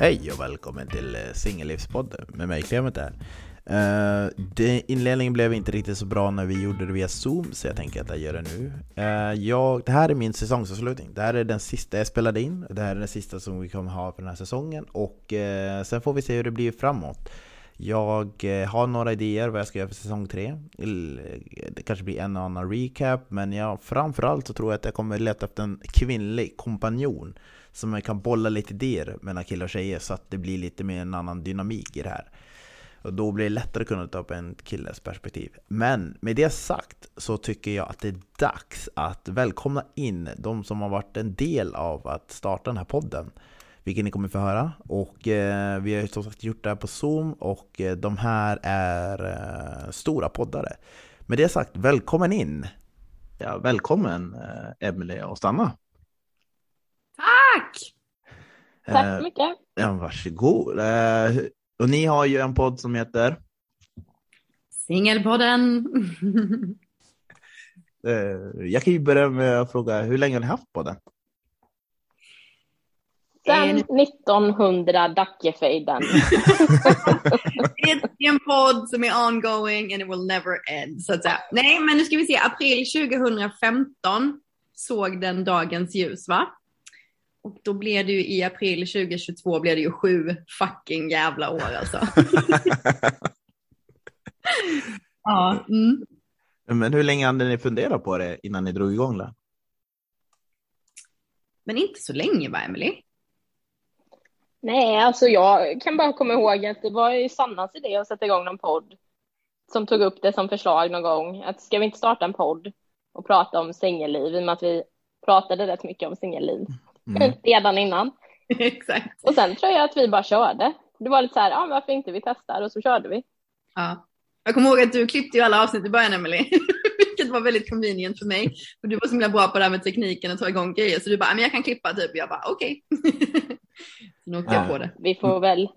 Hej och välkommen till eh, Singellivspodden med mig Clement här. Uh, det, inledningen blev inte riktigt så bra när vi gjorde det via Zoom, så jag tänker att jag gör det nu. Uh, jag, det här är min säsongsavslutning. Det här är den sista jag spelade in. Det här är den sista som vi kommer ha för den här säsongen. Och uh, sen får vi se hur det blir framåt. Jag har några idéer vad jag ska göra för säsong 3. Det kanske blir en och annan recap, men jag, framförallt så tror jag att jag kommer leta efter en kvinnlig kompanjon så man kan bolla lite idéer mellan killar och tjejer så att det blir lite mer en annan dynamik i det här. Och då blir det lättare att kunna ta upp en killes perspektiv. Men med det sagt så tycker jag att det är dags att välkomna in de som har varit en del av att starta den här podden. Vilket ni kommer få höra. Och eh, vi har som sagt gjort det här på Zoom och eh, de här är eh, stora poddare. Med det sagt, välkommen in! Ja, välkommen eh, Emelie och Stanna! Tack! Tack så mycket! Ja, varsågod! Och ni har ju en podd som heter? Singelpodden. Eh, jag kan ju börja med att fråga, hur länge har ni haft podden? Sen 1900 Dackefejden. det är en podd som är ongoing and it will never end. Så att säga. Nej, men nu ska vi se. April 2015 såg den dagens ljus, va? Och då blev det ju i april 2022 blev det ju sju fucking jävla år alltså. ja. Mm. Men hur länge hade ni funderat på det innan ni drog igång det? Men inte så länge va, Emily? Nej, alltså jag kan bara komma ihåg att det var ju Sannas idé att sätta igång någon podd som tog upp det som förslag någon gång. Att ska vi inte starta en podd och prata om singelliv i och med att vi pratade rätt mycket om singelliv mm. redan innan. Exakt. Och sen tror jag att vi bara körde. Det var lite så här, ja varför inte vi testar och så körde vi. Ja. Jag kommer ihåg att du klippte ju alla avsnitt i början Emelie. Vilket var väldigt convenient för mig. Och du var så himla bra på det här med tekniken och ta igång grejer. Så du bara, men jag kan klippa typ. Jag bara, okej. Okay. så nu åkte ja. jag på det. Vi får väl,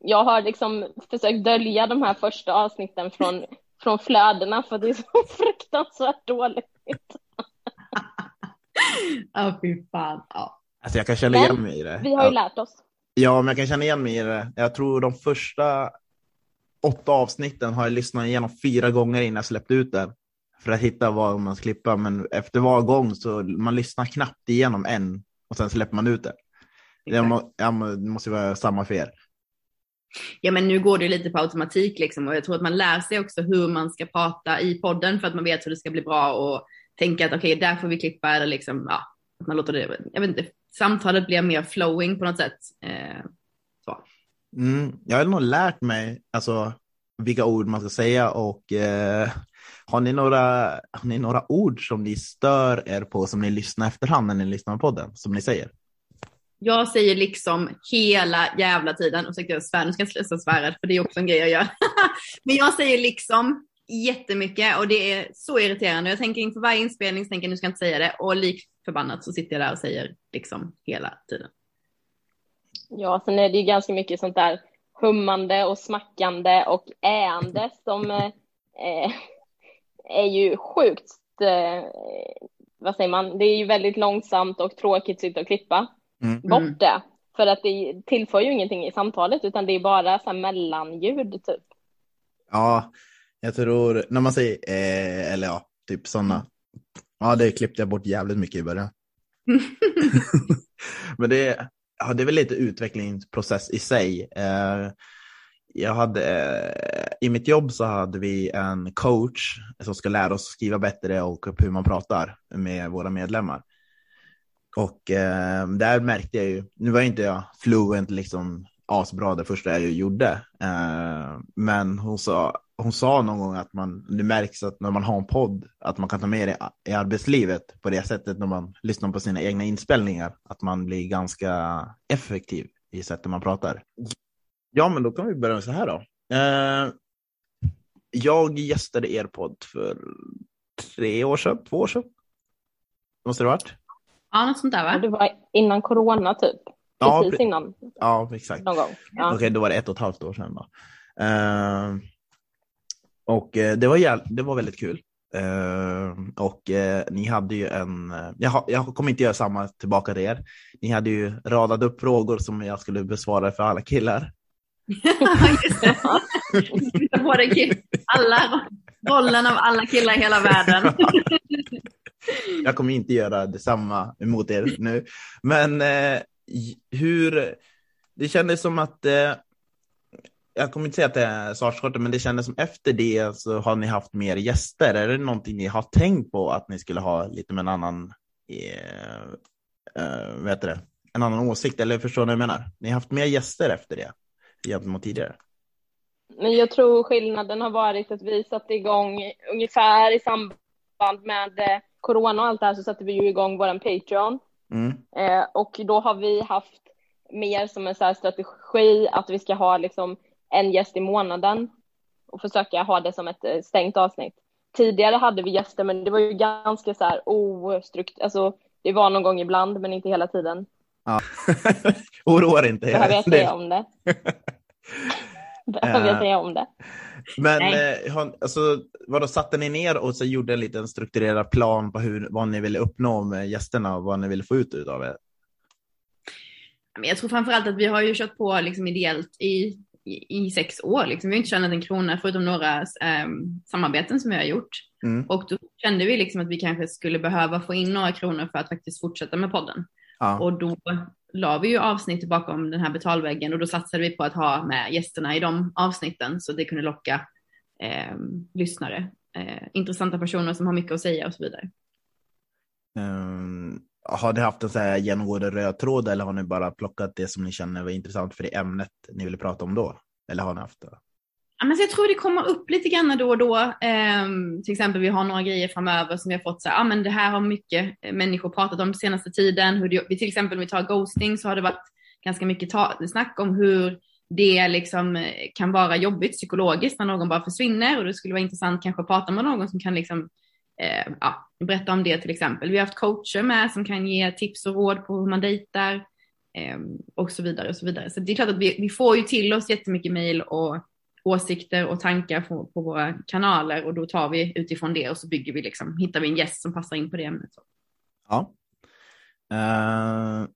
jag har liksom försökt dölja de här första avsnitten från, från flödena för det är så fruktansvärt dåligt. Ja, fy fan. Ja. Alltså jag kan känna men, igen mig i det. Vi har ju lärt oss. Ja, men jag kan känna igen mig i det. Jag tror de första åtta avsnitten har jag lyssnat igenom fyra gånger innan jag släppte ut den. För att hitta vad man ska klippa. Men efter var gång så man lyssnar knappt igenom en och sen släpper man ut det. Det, må, ja, det måste vara samma för er. Ja, men nu går det lite på automatik liksom och jag tror att man lär sig också hur man ska prata i podden för att man vet hur det ska bli bra och tänka att okej, okay, där får vi klippa eller liksom, ja, att man låter det, jag vet inte, samtalet blir mer flowing på något sätt. Eh, så. Mm, jag har nog lärt mig alltså, vilka ord man ska säga och eh, har, ni några, har ni några ord som ni stör er på som ni lyssnar efterhand när ni lyssnar på podden, som ni säger? Jag säger liksom hela jävla tiden, ursäkta jag svär, nu ska jag sluta svära för det är också en grej jag gör. Men jag säger liksom jättemycket och det är så irriterande. Jag tänker inför varje inspelning, så tänker jag nu ska jag inte säga det och lik förbannat så sitter jag där och säger liksom hela tiden. Ja, sen är det ju ganska mycket sånt där hummande och smackande och äande som eh, är ju sjukt, eh, vad säger man, det är ju väldigt långsamt och tråkigt att sitta och klippa mm. bort det. För att det tillför ju ingenting i samtalet utan det är bara så här mellanljud typ. Ja, jag tror när man säger, eh, eller ja, typ sådana. Ja, det klippte jag bort jävligt mycket i början. Men det, ja, det är väl lite utvecklingsprocess i sig. Eh, jag hade, eh, I mitt jobb så hade vi en coach som ska lära oss skriva bättre och hur man pratar med våra medlemmar. Och eh, där märkte jag ju, nu var inte jag fluent liksom asbra det första jag gjorde, eh, men hon sa, hon sa någon gång att man, det märks att när man har en podd, att man kan ta med det i arbetslivet på det sättet när man lyssnar på sina egna inspelningar, att man blir ganska effektiv i sättet man pratar. Ja, men då kan vi börja med så här då. Eh, jag gästade er podd för tre år sedan, två år sedan. Måste det ha varit? Ja, något sånt där va? Det var innan corona typ. Precis ja, innan. Ja, exakt. Någon gång. Ja. Okej, okay, då var det ett och ett halvt år sedan då. Uh, och uh, det, var jäv... det var väldigt kul. Uh, och uh, ni hade ju en, jag, jag, kommer inte göra samma tillbaka till er. Ni hade ju radat upp frågor som jag skulle besvara för alla killar. Just det. alla, rollen av alla killar i hela världen. jag kommer inte göra detsamma mot er nu. Men hur, det kändes som att jag kommer inte säga att det är svarskortet, men det kändes som efter det så har ni haft mer gäster. Är det någonting ni har tänkt på att ni skulle ha lite med en annan, eh, eh, vet det, en annan åsikt? Eller förstår ni vad jag menar? Ni har haft mer gäster efter det gentemot tidigare. Men jag tror skillnaden har varit att vi satte igång ungefär i samband med eh, corona och allt det här så satte vi ju igång våran Patreon. Mm. Eh, och då har vi haft mer som en så strategi att vi ska ha liksom en gäst i månaden och försöka ha det som ett eh, stängt avsnitt. Tidigare hade vi gäster, men det var ju ganska så här ostrukt, alltså det var någon gång ibland, men inte hela tiden. Ja. Oroa dig inte. Behöver jag säga om det? Behöver jag säga om det? Men eh, alltså, vadå, satte ni ner och så gjorde en liten strukturerad plan på hur, vad ni ville uppnå med gästerna och vad ni ville få ut av det? Jag tror framförallt att vi har ju kört på liksom ideellt i i, sex år. Liksom. Vi har inte tjänat en krona förutom några eh, samarbeten som vi har gjort. Mm. Och då kände vi liksom att vi kanske skulle behöva få in några kronor för att faktiskt fortsätta med podden. Ja. Och då la vi ju avsnitt bakom den här betalväggen och då satsade vi på att ha med gästerna i de avsnitten så det kunde locka eh, lyssnare, eh, intressanta personer som har mycket att säga och så vidare. Um, har ni haft en så här genomgående röd tråd eller har ni bara plockat det som ni känner var intressant för det ämnet ni ville prata om då? Eller har ni haft det? Ja, men jag tror det kommer upp lite grann då och då. Um, till exempel vi har några grejer framöver som vi har fått så här, ah, men det här har mycket människor pratat om senaste tiden. Hur det, till exempel om vi tar ghosting så har det varit ganska mycket ta, snack om hur det liksom eh, kan vara jobbigt psykologiskt när någon bara försvinner och det skulle vara intressant kanske att prata med någon som kan liksom eh, ja, berätta om det till exempel. Vi har haft coacher med som kan ge tips och råd på hur man dejtar eh, och så vidare och så vidare. Så det är klart att vi, vi får ju till oss jättemycket mejl och åsikter och tankar på, på, våra kanaler och då tar vi utifrån det och så bygger vi liksom, hittar vi en gäst som passar in på det ämnet. Ja. Uh,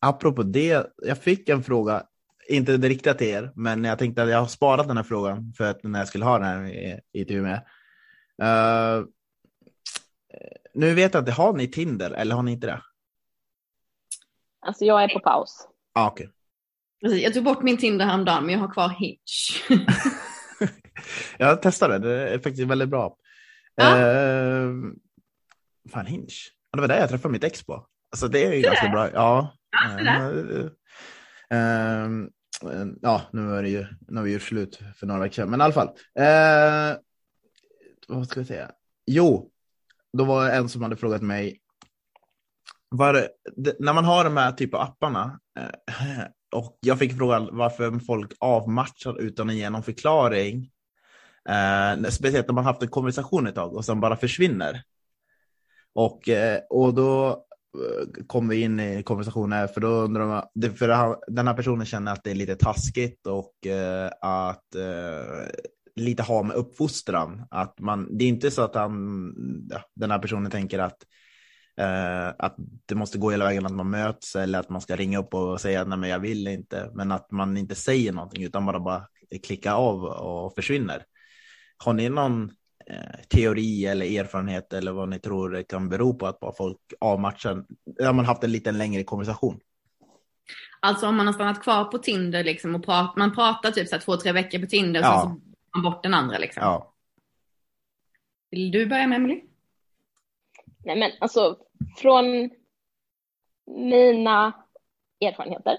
apropå det, jag fick en fråga, inte riktat till er, men jag tänkte att jag har sparat den här frågan för att när jag skulle ha den här i, i med. Uh, nu vet jag inte, har ni Tinder eller har ni inte det? Alltså jag är på paus. Ah, okay. Jag tog bort min Tinder häromdagen men jag har kvar Hinge. jag testade, det är faktiskt väldigt bra. Ja. Uh, fan Hinge, det var där jag träffade mitt ex på. Alltså det är ju ganska det? bra. Ja. ja uh, uh, ja, nu är det ju, nu har vi gjort slut för några veckor sedan, men i alla fall. Uh, vad ska jag säga? Jo, då var det en som hade frågat mig, var det, när man har de här typen av apparna eh, och jag fick frågan varför folk avmatchar utan att ge någon förklaring. Eh, speciellt när man haft en konversation ett tag och sen bara försvinner. Och, eh, och då kom vi in i konversationen för då undrar man, för den här personen känner att det är lite taskigt och att lite ha med uppfostran. Att man, det är inte så att han, ja, den här personen tänker att, eh, att det måste gå hela vägen att man möts eller att man ska ringa upp och säga nej men jag vill inte. Men att man inte säger någonting utan bara, bara klickar av och försvinner. Har ni någon eh, teori eller erfarenhet eller vad ni tror det kan bero på att bara folk avmatchar, har man haft en lite längre konversation? Alltså om man har stannat kvar på Tinder liksom och prat, man pratar typ så två, tre veckor på Tinder ja. så man bort den andra liksom. Ja. Vill du börja med Emily? Nej men alltså från mina erfarenheter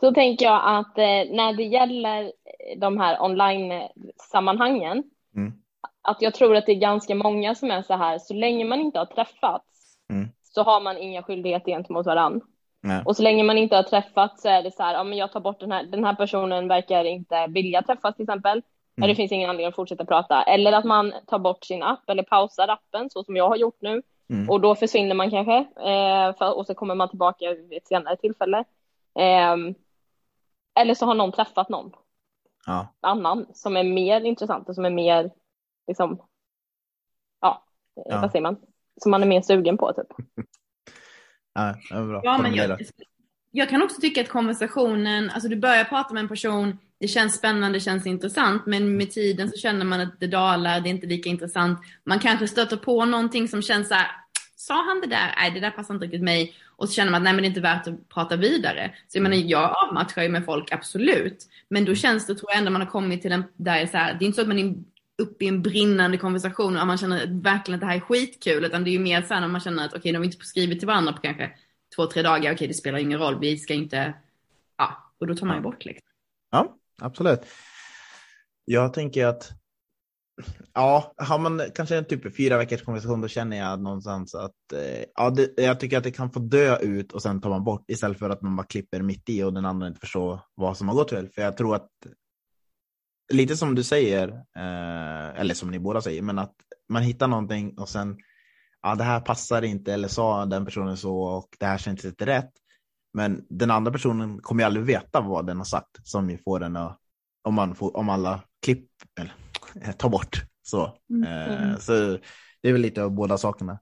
så tänker jag att eh, när det gäller de här online-sammanhangen, mm. att jag tror att det är ganska många som är så här, så länge man inte har träffats mm. så har man inga skyldigheter gentemot varandra. Nej. Och så länge man inte har träffats så är det så här, ja men jag tar bort den här, den här personen verkar inte vilja träffas till exempel. Mm. Det finns ingen anledning att fortsätta prata. Eller att man tar bort sin app eller pausar appen så som jag har gjort nu. Mm. Och då försvinner man kanske eh, för, och så kommer man tillbaka vid ett senare tillfälle. Eh, eller så har någon träffat någon ja. annan som är mer intressant och som är mer liksom, ja, ja. vad säger man, som man är mer sugen på typ. ja, bra. ja men jag, jag kan också tycka att konversationen, alltså du börjar prata med en person, det känns spännande, det känns intressant, men med tiden så känner man att det dalar, det är inte lika intressant. Man kanske stöter på någonting som känns så här, sa han det där? Nej, det där passar inte riktigt mig. Och så känner man att nej, men det är inte värt att prata vidare. Så jag menar, jag avmatchar ju med folk, absolut. Men då känns det, tror jag ändå man har kommit till en, där så här, det är inte så att man är uppe i en brinnande konversation och man känner verkligen att det här är skitkul, utan det är ju mer så här när man känner att okej, okay, de har inte skrivit till varandra på kanske två, tre dagar, okej, okay, det spelar ingen roll, vi ska inte, ja, och då tar man ju bort liksom. Ja, absolut. Jag tänker att Ja, har man kanske en typ fyra veckors konversation då känner jag någonstans att eh, ja, det, jag tycker att det kan få dö ut och sen tar man bort istället för att man bara klipper mitt i och den andra inte förstår vad som har gått fel. För jag tror att lite som du säger, eh, eller som ni båda säger, men att man hittar någonting och sen ja, det här passar inte eller sa den personen så och det här känns inte rätt. Men den andra personen kommer ju aldrig veta vad den har sagt som får den att, om, man får, om alla klipp, eller Eh, ta bort. Så, mm. eh, så det är väl lite av båda sakerna.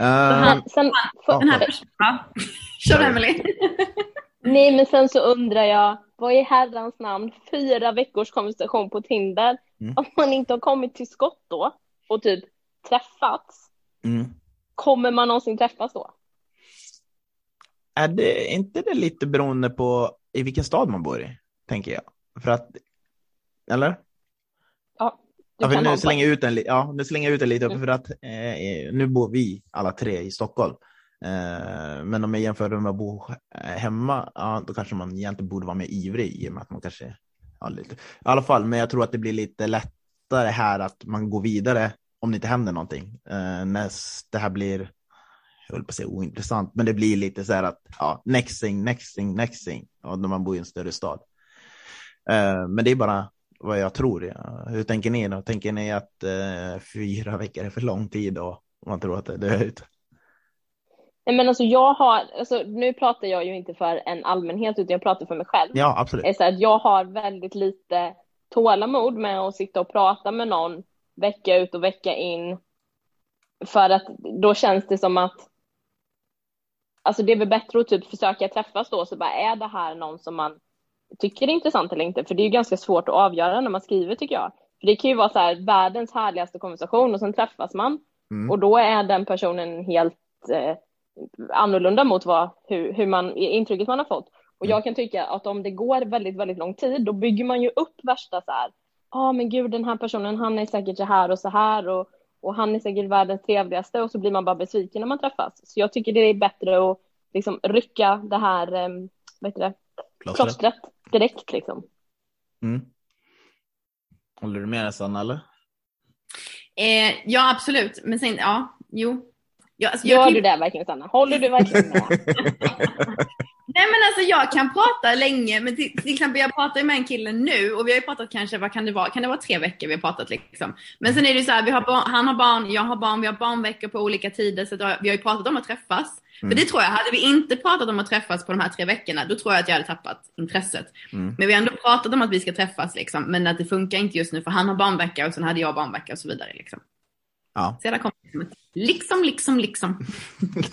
Uh, sen, för, den här, ja. Kör Emelie. Nej, men sen så undrar jag, vad är herrans namn fyra veckors konversation på Tinder? Mm. Om man inte har kommit till skott då och typ träffats, mm. kommer man någonsin träffas då? Är det inte det lite beroende på i vilken stad man bor i, tänker jag? För att, eller? Ja, nu, slänger ut en, ja, nu slänger jag ut en lite mm. för att eh, nu bor vi alla tre i Stockholm. Eh, men om jag jämför med att bo hemma, ja, då kanske man egentligen borde vara mer ivrig i och med att man kanske ja, lite. I alla fall, men jag tror att det blir lite lättare här att man går vidare om det inte händer någonting. Eh, när det här blir, jag höll på att säga ointressant, men det blir lite så här att ja, next thing, next thing, next thing, och när man bor i en större stad. Eh, men det är bara vad jag tror. Ja. Hur tänker ni då? Tänker ni att eh, fyra veckor är för lång tid och man tror att det dör ut? Nej, men alltså jag har, alltså, nu pratar jag ju inte för en allmänhet utan jag pratar för mig själv. Ja, absolut. Så att jag har väldigt lite tålamod med att sitta och prata med någon vecka ut och vecka in. För att då känns det som att Alltså det är väl bättre att typ försöka träffas då, så bara är det här någon som man tycker är intressant eller inte, för det är ju ganska svårt att avgöra när man skriver tycker jag. För det kan ju vara så här, världens härligaste konversation och sen träffas man mm. och då är den personen helt eh, annorlunda mot vad, hur, hur man, intrycket man har fått. Och jag mm. kan tycka att om det går väldigt, väldigt lång tid, då bygger man ju upp värsta så här, ja ah, men gud den här personen, han är säkert så här och så här och, och han är säkert världens trevligaste och så blir man bara besviken när man träffas. Så jag tycker det är bättre att liksom rycka det här, eh, vad heter det, plåstret direkt liksom. Mm. Håller du med Sanna eller? Eh, ja absolut, men sen ja, jo. Ja, alltså, Gör kan... du det verkligen Sanna? Håller du verkligen med? Nej men alltså jag kan prata länge, men till, till, exempel jag pratar med en kille nu och vi har ju pratat kanske, vad kan det vara, kan det vara tre veckor vi har pratat liksom. Men sen är det ju så här, vi har barn, han har barn, jag har barn, vi har barnveckor på olika tider så vi har ju pratat om att träffas. Mm. För det tror jag, hade vi inte pratat om att träffas på de här tre veckorna, då tror jag att jag hade tappat intresset. Mm. Men vi har ändå pratat om att vi ska träffas liksom, men att det funkar inte just nu för han har barnvecka och sen hade jag barnvecka och så vidare liksom. Ja. Så där kom det liksom, liksom, liksom.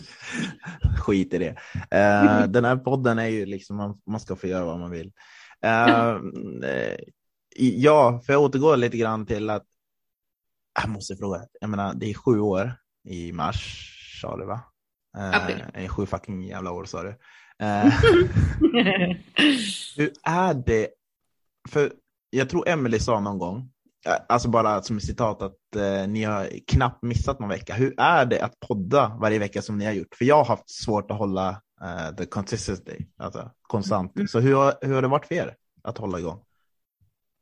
Skit i det. Uh, den här podden är ju liksom, man, man ska få göra vad man vill. Uh, ja, för jag återgår lite grann till att jag måste fråga. Jag menar, det är sju år i mars, sa du va? Uh, sju fucking jävla år sa du. Uh, hur är det? För jag tror Emily sa någon gång Alltså bara som citat att eh, ni har knappt missat någon vecka. Hur är det att podda varje vecka som ni har gjort? För jag har haft svårt att hålla eh, the consistency, alltså konstant. Mm. Så hur hur har det varit för er att hålla igång?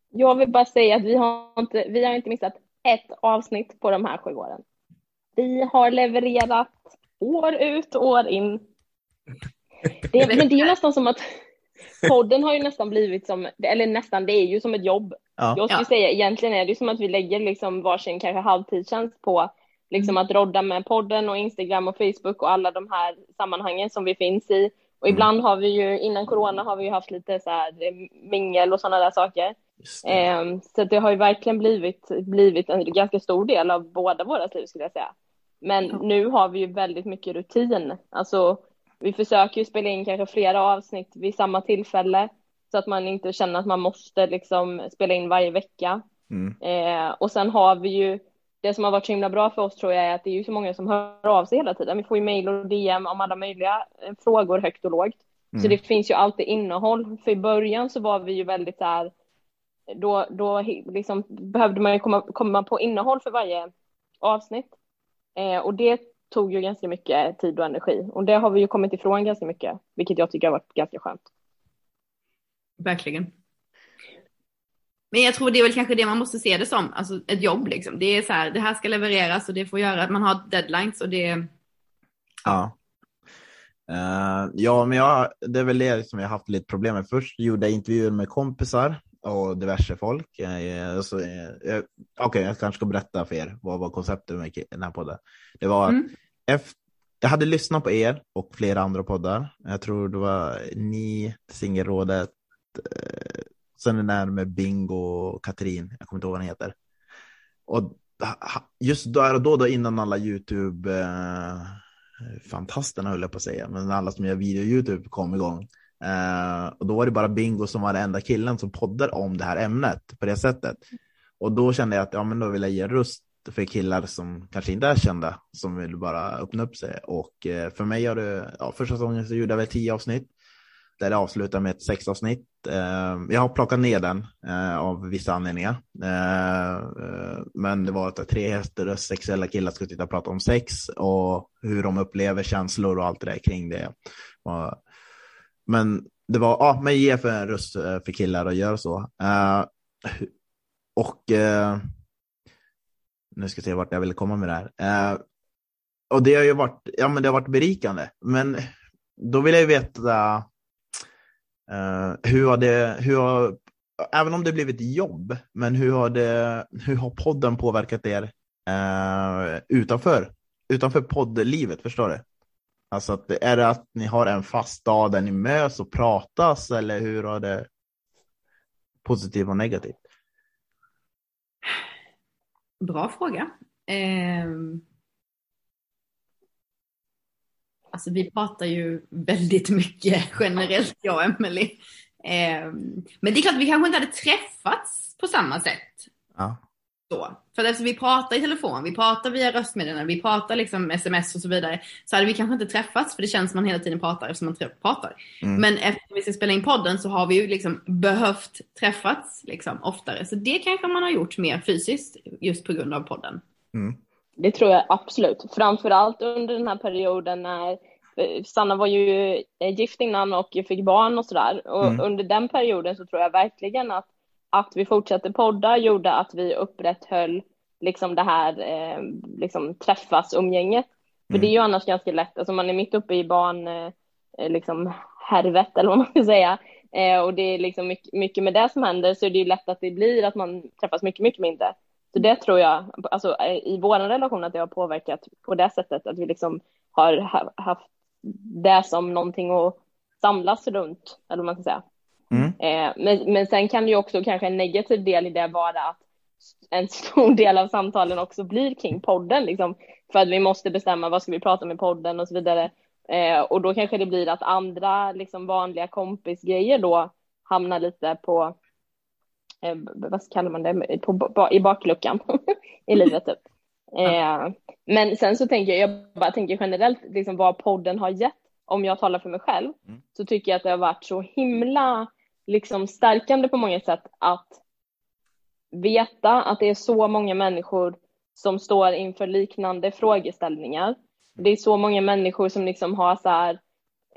Jag vill bara säga att vi har inte, vi har inte missat ett avsnitt på de här sju åren. Vi har levererat år ut och år in. Det, men det är ju nästan som att podden har ju nästan blivit som, eller nästan, det är ju som ett jobb. Ja. Jag skulle ja. säga egentligen är det som att vi lägger liksom varsin kanske halvtidstjänst på liksom mm. att rodda med podden och Instagram och Facebook och alla de här sammanhangen som vi finns i. Och mm. ibland har vi ju, innan corona har vi ju haft lite så här eh, mingel och sådana där saker. det. Eh, så det har ju verkligen blivit, blivit en ganska stor del av båda våra liv skulle jag säga. Men ja. nu har vi ju väldigt mycket rutin. Alltså, vi försöker ju spela in kanske flera avsnitt vid samma tillfälle så att man inte känner att man måste liksom spela in varje vecka. Mm. Eh, och sen har vi ju det som har varit så himla bra för oss tror jag är att det är ju så många som hör av sig hela tiden. Vi får ju mejl och DM om alla möjliga eh, frågor högt och lågt. Mm. Så det finns ju alltid innehåll. För i början så var vi ju väldigt så här, då, då liksom behövde man ju komma, komma på innehåll för varje avsnitt. Eh, och det tog ju ganska mycket tid och energi. Och det har vi ju kommit ifrån ganska mycket, vilket jag tycker har varit ganska skönt. Verkligen. Men jag tror det är väl kanske det man måste se det som, alltså ett jobb liksom. Det är så här, det här ska levereras och det får göra, man har deadlines och det... Ja. Uh, ja, men jag, det är väl det som jag haft lite problem med. Först gjorde jag intervjuer med kompisar och diverse folk. Alltså, uh, Okej, okay, jag kanske ska berätta för er vad var konceptet med den här podden. Det var mm. efter, jag hade lyssnat på er och flera andra poddar. Jag tror det var ni, Singelrådet, Sen den där med Bingo och Katrin, jag kommer inte ihåg vad den heter. Och just där och då, då innan alla YouTube eh, fantasterna höll jag på att säga, men alla som gör video YouTube kom igång. Uh, och då var det bara Bingo som var den enda killen som poddar om det här ämnet på det sättet. Och då kände jag att ja, men då vill jag ge röst för killar som kanske inte är kända, som vill bara öppna upp sig. Och uh, för mig har det, ja, första säsongen så gjorde jag väl tio avsnitt där det avslutar med ett sexavsnitt. Uh, jag har plockat ner den av vissa anledningar. Men det var att tre hästar, sexuella killar skulle titta och prata om sex och hur de upplever känslor och allt det där kring det. Men det var, ja, men ge för en röst eh, för killar och gör så. Eh, och eh, nu ska jag se vart jag vill komma med det här. Och det har ju varit, ja men det har varit berikande. Men då vill jag ju veta Uh, hur har det, hur har, även om det blivit jobb, men hur har, det, hur har podden påverkat er uh, utanför, utanför poddlivet, förstår du? Alltså, att, är det att ni har en fast dag där ni möts och pratas, eller hur har det positivt och negativt? Bra fråga. Um Alltså vi pratar ju väldigt mycket generellt, jag och Emelie. Eh, men det är klart, vi kanske inte hade träffats på samma sätt. Ja. Så. För alltså, vi pratar i telefon, vi pratar via röstmeddelanden, vi pratar liksom sms och så vidare. Så hade vi kanske inte träffats för det känns som man hela tiden pratar eftersom man pratar. Mm. Men eftersom vi ska spela in podden så har vi ju liksom behövt träffats liksom oftare. Så det kanske man har gjort mer fysiskt just på grund av podden. Mm. Det tror jag absolut. Framförallt under den här perioden när eh, Sanna var ju eh, gift innan och fick barn och sådär. Och mm. under den perioden så tror jag verkligen att, att vi fortsatte podda gjorde att vi upprätthöll liksom det här eh, liksom träffas umgänget. För mm. det är ju annars ganska lätt, alltså man är mitt uppe i barn, eh, liksom härvet eller vad man ska säga. Eh, och det är liksom mycket, mycket med det som händer så är det ju lätt att det blir att man träffas mycket, mycket mindre. Så det tror jag, alltså i vår relation att det har påverkat på det sättet att vi liksom har haft det som någonting att samlas runt, eller vad man ska säga. Mm. Eh, men, men sen kan det ju också kanske en negativ del i det vara att en stor del av samtalen också blir kring podden, liksom, för att vi måste bestämma vad ska vi prata om i podden och så vidare. Eh, och då kanske det blir att andra liksom, vanliga kompisgrejer då hamnar lite på eh, vad kallar man det, på, i bakluckan i livet typ. Eh, men sen så tänker jag, jag bara tänker generellt liksom vad podden har gett, om jag talar för mig själv, mm. så tycker jag att det har varit så himla liksom stärkande på många sätt att veta att det är så många människor som står inför liknande frågeställningar. Det är så många människor som liksom har så här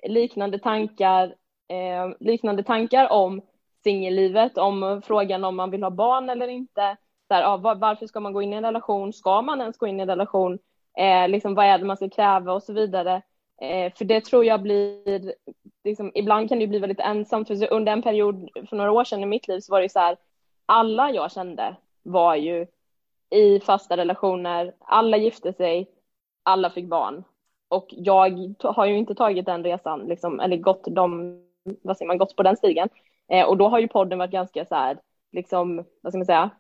liknande tankar, eh, liknande tankar om singellivet, om frågan om man vill ha barn eller inte. Så här, ja, varför ska man gå in i en relation? Ska man ens gå in i en relation? Eh, liksom, vad är det man ska kräva och så vidare. Eh, för det tror jag blir, liksom, ibland kan det bli väldigt ensamt. För under en period för några år sedan i mitt liv så var det så här, alla jag kände var ju i fasta relationer, alla gifte sig, alla fick barn. Och jag har ju inte tagit den resan, liksom, eller gått, de, vad säger man, gått på den stigen. Eh, och då har ju podden varit ganska så här, liksom, vad ska man säga,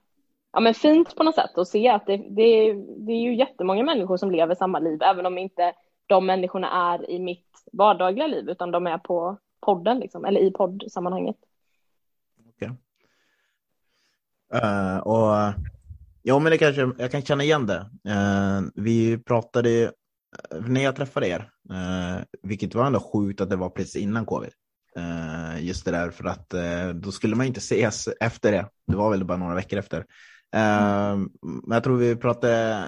ja men fint på något sätt att se att det, det, det är ju jättemånga människor som lever samma liv, även om inte de människorna är i mitt vardagliga liv, utan de är på podden liksom, eller i poddsammanhanget. Okay. Uh, eh, och ja, men det kanske, jag kan känna igen det. Uh, vi pratade, eh, när jag träffade er, uh, vilket var ändå sjukt att det var precis innan covid. just det där för att då skulle man inte ses efter det. Det var väl bara några veckor efter. Mm. Men jag tror vi pratade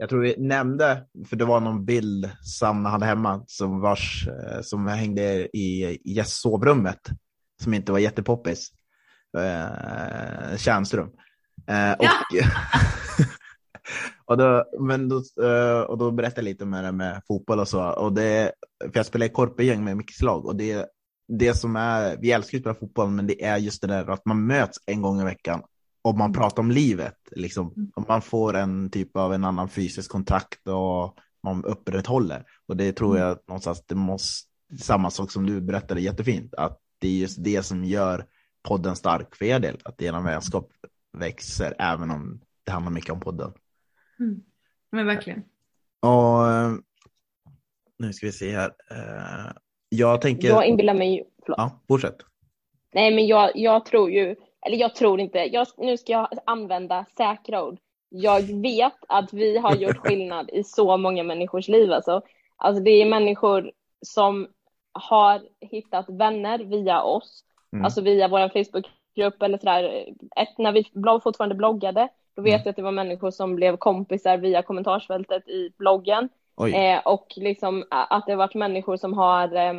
jag tror vi nämnde, för det var någon bild Sanna hade hemma som, vars, eh, som hängde i gästsovrummet som inte var jättepoppis. Eh, Tjärnström. Eh, och, ja. och, då, men då, eh, och då berättade jag lite med det med fotboll och så. Och det, för jag spelar i korpegäng med Mickes lag och det, det som är, vi älskar att spela fotboll, men det är just det där att man möts en gång i veckan om man pratar om livet, liksom, mm. om man får en typ av en annan fysisk kontakt och man upprätthåller. Och det tror mm. jag någonstans, det måste, samma sak som du berättade jättefint, att det är just det som gör podden stark för er del, att er vänskap växer även om det handlar mycket om podden. Mm. Men verkligen. Och nu ska vi se här. Eh, jag tänker. Jag inbillar mig. Förlåt. Ja, fortsätt. Nej, men jag, jag tror ju eller jag tror inte, jag, nu ska jag använda säkra ord. Jag vet att vi har gjort skillnad i så många människors liv. Alltså, alltså det är människor som har hittat vänner via oss, mm. alltså via vår Facebookgrupp eller sådär. Ett, när vi fortfarande bloggade, då vet mm. jag att det var människor som blev kompisar via kommentarsfältet i bloggen. Eh, och liksom att det har varit människor som har eh,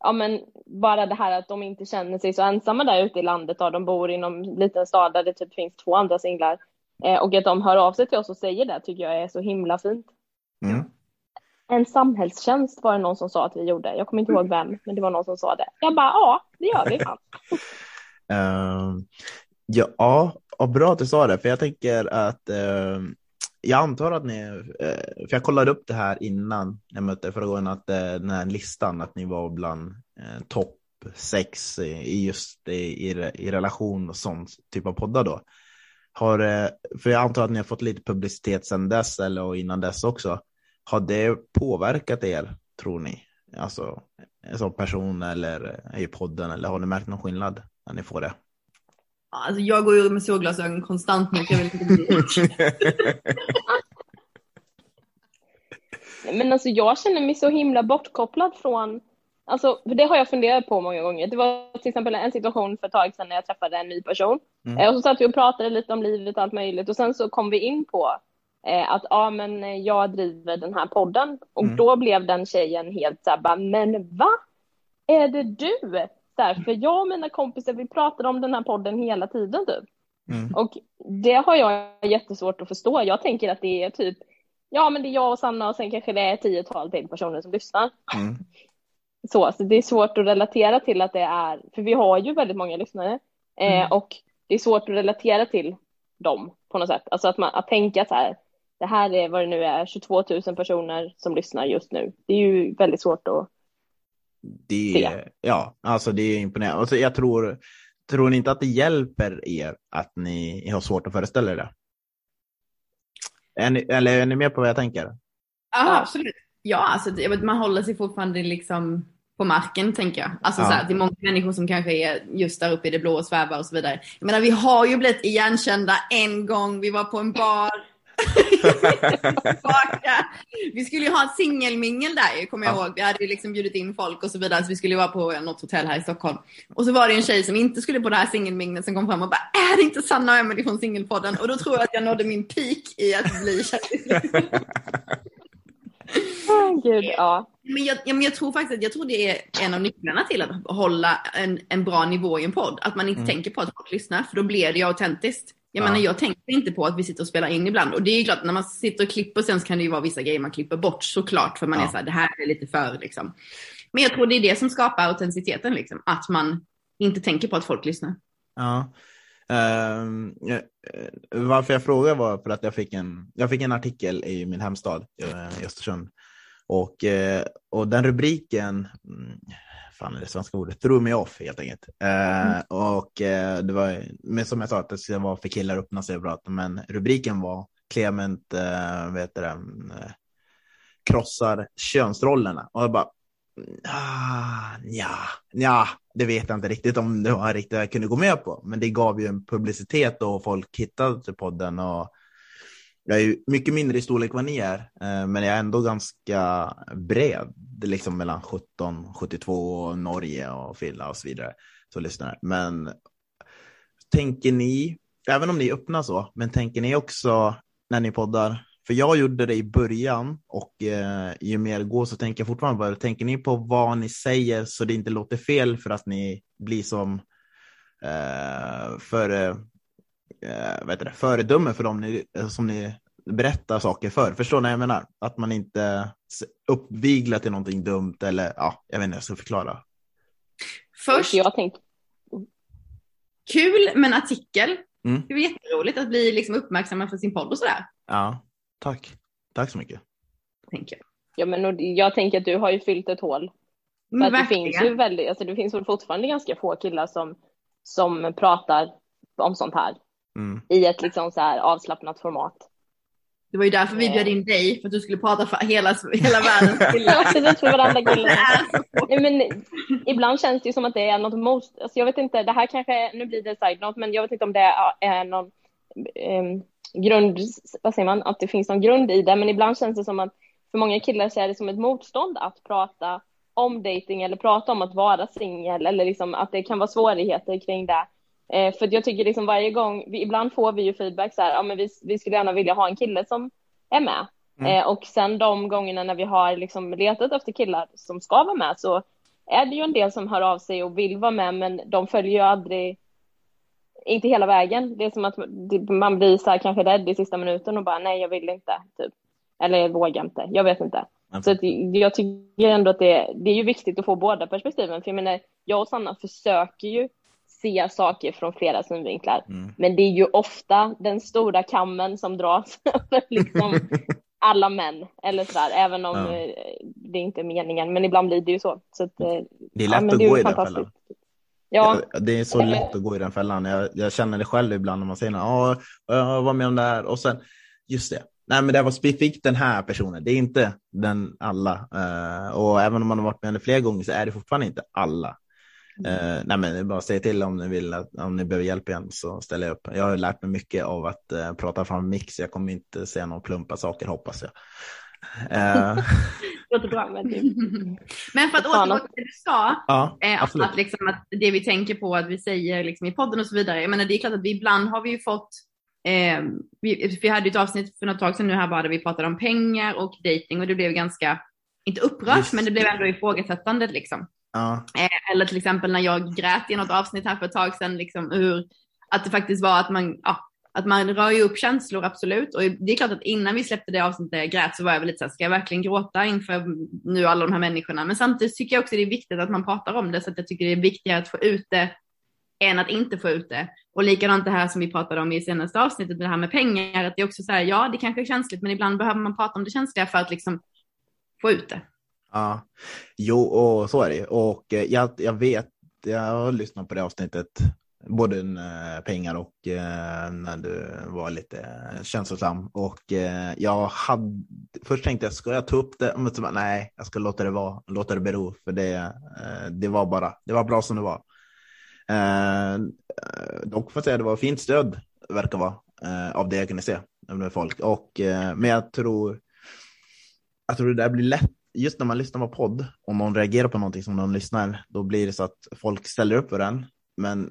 ja men bara det här att de inte känner sig så ensamma där ute i landet och de bor i någon liten stad där det typ finns två andra singlar eh, och att de hör av sig till oss och säger det tycker jag är så himla fint. Mm. En samhällstjänst var det någon som sa att vi gjorde. Jag kommer inte ihåg vem, men det var någon som sa det. Jag bara, ja, det gör vi fan. uh, ja, och bra att du sa det, för jag tänker att uh, jag antar att ni, eh, för jag kollade upp det här innan jag mötte förra gången, att eh, den här listan, att ni var bland eh, topp sex i just i, i, relation och sån typ av poddar då. Har, eh, för jag antar att ni har fått lite publicitet sedan dess eller innan dess också. Har det påverkat er, tror ni? Alltså som person eller i podden eller har ni märkt någon skillnad när ni får det? Alltså jag går ju med solglasögon konstant nu. Jag vill inte Men alltså jag känner mig så himla bortkopplad från, alltså för det har jag funderat på många gånger. Det var till exempel en situation för ett tag sedan när jag träffade en ny person. Mm. Eh, och så satt vi och pratade lite om livet och allt möjligt och sen så kom vi in på eh, att ja men jag driver den här podden och mm. då blev den tjejen helt såhär men va? Är det du? Där, för jag och mina kompisar vi pratade om den här podden hela tiden typ. Mm. Och det har jag jättesvårt att förstå. Jag tänker att det är typ, ja men det är jag och Sanna och sen kanske det är tiotal till personer som lyssnar. Mm. Så, så det är svårt att relatera till att det är, för vi har ju väldigt många lyssnare eh, mm. och det är svårt att relatera till dem på något sätt. Alltså att, man, att tänka så här, det här är vad det nu är, 22 000 personer som lyssnar just nu. Det är ju väldigt svårt att det är, ja, alltså det är imponerande. Alltså jag tror, tror ni inte att det hjälper er att ni har svårt att föreställa er det? Är ni, eller är ni med på vad jag tänker? Ja, absolut. Ja, alltså, man håller sig fortfarande liksom på marken tänker jag. Alltså ja. så här, det är många människor som kanske är just där uppe i det blå och svävar och så vidare. Jag menar vi har ju blivit igenkända en gång. Vi var på en bar vi skulle ju ha ett singelmingel där kommer jag ja. ihåg. Vi hade ju liksom bjudit in folk och så vidare. Så vi skulle vara på något hotell här i Stockholm. Och så var det en tjej som inte skulle på det här singelminglet som kom fram och bara Är det inte Sanna och Emelie från Singelpodden? Och då tror jag att jag nådde min peak i att bli kändis. Oh, Gud, ja. Men jag, ja, men jag tror faktiskt att jag tror det är en av nycklarna till att hålla en, en bra nivå i en podd. Att man inte mm. tänker på att folk lyssnar, för då blir det ju autentiskt. Jag ja. menar, jag tänker inte på att vi sitter och spelar in ibland. Och det är ju klart, när man sitter och klipper sen så kan det ju vara vissa grejer man klipper bort såklart. För man ja. är så här, det här är lite för liksom. Men jag tror det är det som skapar autenticiteten, liksom. Att man inte tänker på att folk lyssnar. Ja. Uh, varför jag frågar var för att jag fick en, jag fick en artikel i min hemstad uh, i Östersund. Och, uh, och den rubriken mm, fan är det svenska ordet, threw me off helt enkelt. Eh, mm. Och eh, det var, men som jag sa, att det ska vara för killar öppna sig och prata, men rubriken var Clement, eh, vet det, eh, krossar könsrollerna. Och jag bara, ah, ja, ja, det vet jag inte riktigt om det var riktigt jag kunde gå med på. Men det gav ju en publicitet och folk hittade till podden och jag är mycket mindre i storlek vad ni är, eh, men jag är ändå ganska bred, liksom mellan 17, 72, Norge och Finland och så vidare, så lyssnar. Men tänker ni, även om ni är öppna så, men tänker ni också när ni poddar, för jag gjorde det i början och eh, ju mer det går så tänker jag fortfarande på det. Tänker ni på vad ni säger så det inte låter fel för att ni blir som eh, för, eh, vet det, föredöme för dem ni, som ni berättar saker för. Förstår ni vad jag menar? Att man inte uppviglar till någonting dumt eller ja, jag vet inte, jag ska förklara. Först, jag tänkte... kul med en artikel. Mm. Det var jätteroligt att bli liksom uppmärksamma för sin podd och sådär. Ja, tack. Tack så mycket. Tänker jag. Ja, men jag tänker att du har ju fyllt ett hål. För att det finns ju väldigt, alltså det finns väl fortfarande ganska få killar som, som pratar om sånt här. Mm. I ett liksom så här avslappnat format. Det var ju därför vi bjöd in dig, för att du skulle prata för hela, hela världens killar. Precis, för varandra killar. men, ibland känns det ju som att det är något most, alltså jag vet inte, det här kanske, nu blir det side note, men jag vet inte om det är någon um, grund, vad säger man, att det finns någon grund i det, men ibland känns det som att för många killar så är det som ett motstånd att prata om dating eller prata om att vara singel eller liksom att det kan vara svårigheter kring det. Eh, för jag tycker liksom varje gång, vi, ibland får vi ju feedback så här, ja men vi, vi skulle gärna vilja ha en kille som är med. Mm. Eh, och sen de gångerna när vi har liksom letat efter killar som ska vara med så är det ju en del som hör av sig och vill vara med men de följer ju aldrig inte hela vägen. Det är som att man blir så här kanske rädd i sista minuten och bara nej, jag vill inte. Typ. Eller jag vågar inte. Jag vet inte. Mm. Så att jag tycker ändå att det, det är ju viktigt att få båda perspektiven. För jag menar, jag och Sanna försöker ju se saker från flera synvinklar. Mm. Men det är ju ofta den stora kammen som dras över liksom alla män. Eller sådär, även om ja. Eh, det inte är meningen. Men ibland blir det ju så. så att, eh, det är lätt ja, att gå i den fällan. Ja. Det är så lätt att gå i den fällan. Jag, jag känner det själv ibland när man säger ja, jag var med om det här och sen just det. Nej, men det var specifikt den här personen. Det är inte den alla. Uh, och även om man har varit med henne flera gånger så är det fortfarande inte alla. Uh, nej, men bara säga till om ni vill att om ni behöver hjälp igen så ställer jag upp. Jag har lärt mig mycket av att uh, prata fram mix. Jag kommer inte säga några plumpa saker hoppas jag. Uh. Låter bra. Men, men för att återgå till det du sa, ja, eh, att, liksom, att det vi tänker på att vi säger liksom, i podden och så vidare. Jag menar, det är klart att vi ibland har vi ju fått eh, vi, vi hade ett avsnitt för något tag sedan nu här bara där vi pratade om pengar och dating och det blev ganska, inte upprört, Just. men det blev ändå ifrågasättande liksom. Ja. Eh, eller till exempel när jag grät i något avsnitt här för ett tag sedan, liksom, ur att det faktiskt var att man, ja, att man rör ju upp känslor absolut. Och det är klart att innan vi släppte det avsnittet där jag grät så var jag väl lite såhär, ska jag verkligen gråta inför nu alla de här människorna? Men samtidigt tycker jag också det är viktigt att man pratar om det så att jag tycker det är viktigare att få ut det än att inte få ut det. Och likadant det här som vi pratade om i senaste avsnittet, det här med pengar, att det är också så här, ja det kanske är känsligt men ibland behöver man prata om det känsliga för att liksom få ut det. Ja, jo och så är det och eh, jag, jag vet, jag har lyssnat på det avsnittet både eh, pengar och eh, när du var lite känslosam. Och jag hade, först tänkte jag, ska jag ta upp det? Men så bara, nej, jag ska låta det vara, låta det bero, för det, det var bara, det var bra som det var. dock får jag säga, det var fint stöd, verkar vara, av det jag kunde se med folk. Och, men jag tror, jag tror det där blir lätt just när man lyssnar på podd, om någon reagerar på någonting som någon lyssnar, då blir det så att folk ställer upp för den. Men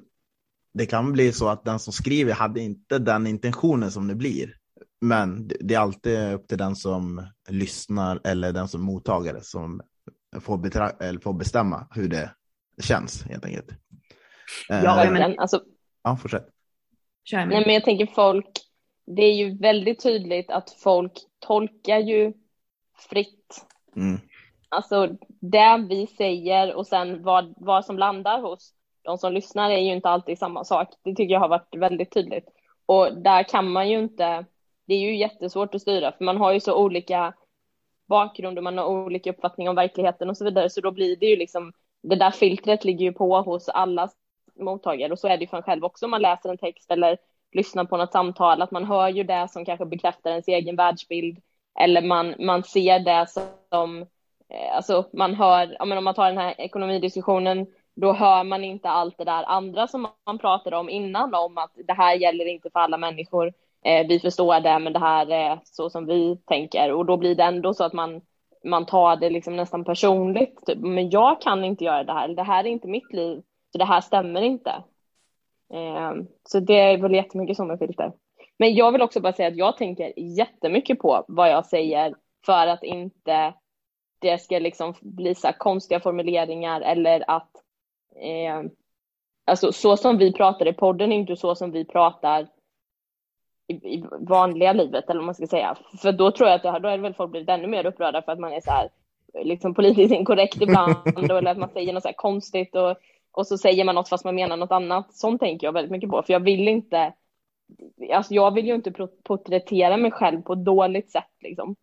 det kan bli så att den som skriver hade inte den intentionen som det blir. Men det är alltid upp till den som lyssnar eller den som mottagare som får, betra- eller får bestämma hur det känns helt enkelt. Ja, uh, men alltså. Ja, fortsätt. Nej, men jag tänker folk, det är ju väldigt tydligt att folk tolkar ju fritt. Mm. Alltså det vi säger och sen vad, vad som landar hos de som lyssnar är ju inte alltid samma sak. Det tycker jag har varit väldigt tydligt. Och där kan man ju inte, det är ju jättesvårt att styra för man har ju så olika bakgrund och man har olika uppfattning om verkligheten och så vidare. Så då blir det ju liksom det där filtret ligger ju på hos alla mottagare och så är det ju för en själv också om man läser en text eller lyssnar på något samtal, att man hör ju det som kanske bekräftar ens egen världsbild eller man, man ser det som, eh, alltså man hör, ja, men om man tar den här ekonomidiskussionen, då hör man inte allt det där andra som man pratade om innan om att det här gäller inte för alla människor. Eh, vi förstår det, men det här är så som vi tänker och då blir det ändå så att man man tar det liksom nästan personligt. Typ. Men jag kan inte göra det här. Det här är inte mitt liv. Så det här stämmer inte. Eh, så det är väl jättemycket som med filter. Men jag vill också bara säga att jag tänker jättemycket på vad jag säger för att inte det ska liksom bli så konstiga formuleringar eller att eh, alltså så som vi pratar i podden är inte så som vi pratar i, i, vanliga livet eller vad man ska säga. För då tror jag att det här, då är väl folk blivit ännu mer upprörda för att man är så här liksom politiskt inkorrekt ibland eller att man säger något så här konstigt och, och så säger man något fast man menar något annat. Sånt tänker jag väldigt mycket på för jag vill inte Alltså jag vill ju inte porträttera mig själv på ett dåligt sätt liksom.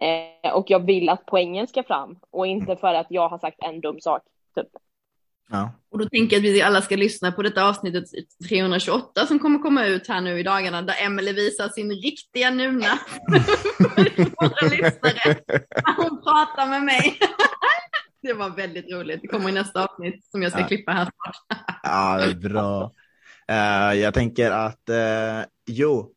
Eh, och jag vill att poängen ska fram och inte för att jag har sagt en dum sak. Typ. Ja. Och då tänker jag att vi alla ska lyssna på detta avsnittet 328 som kommer komma ut här nu i dagarna där Emelie visar sin riktiga nuna för våra lyssnare. Hon pratar med mig. Det var väldigt roligt. Det kommer i nästa avsnitt som jag ska ja. klippa här snart. Ja, det är bra. Uh, jag tänker att, uh, jo,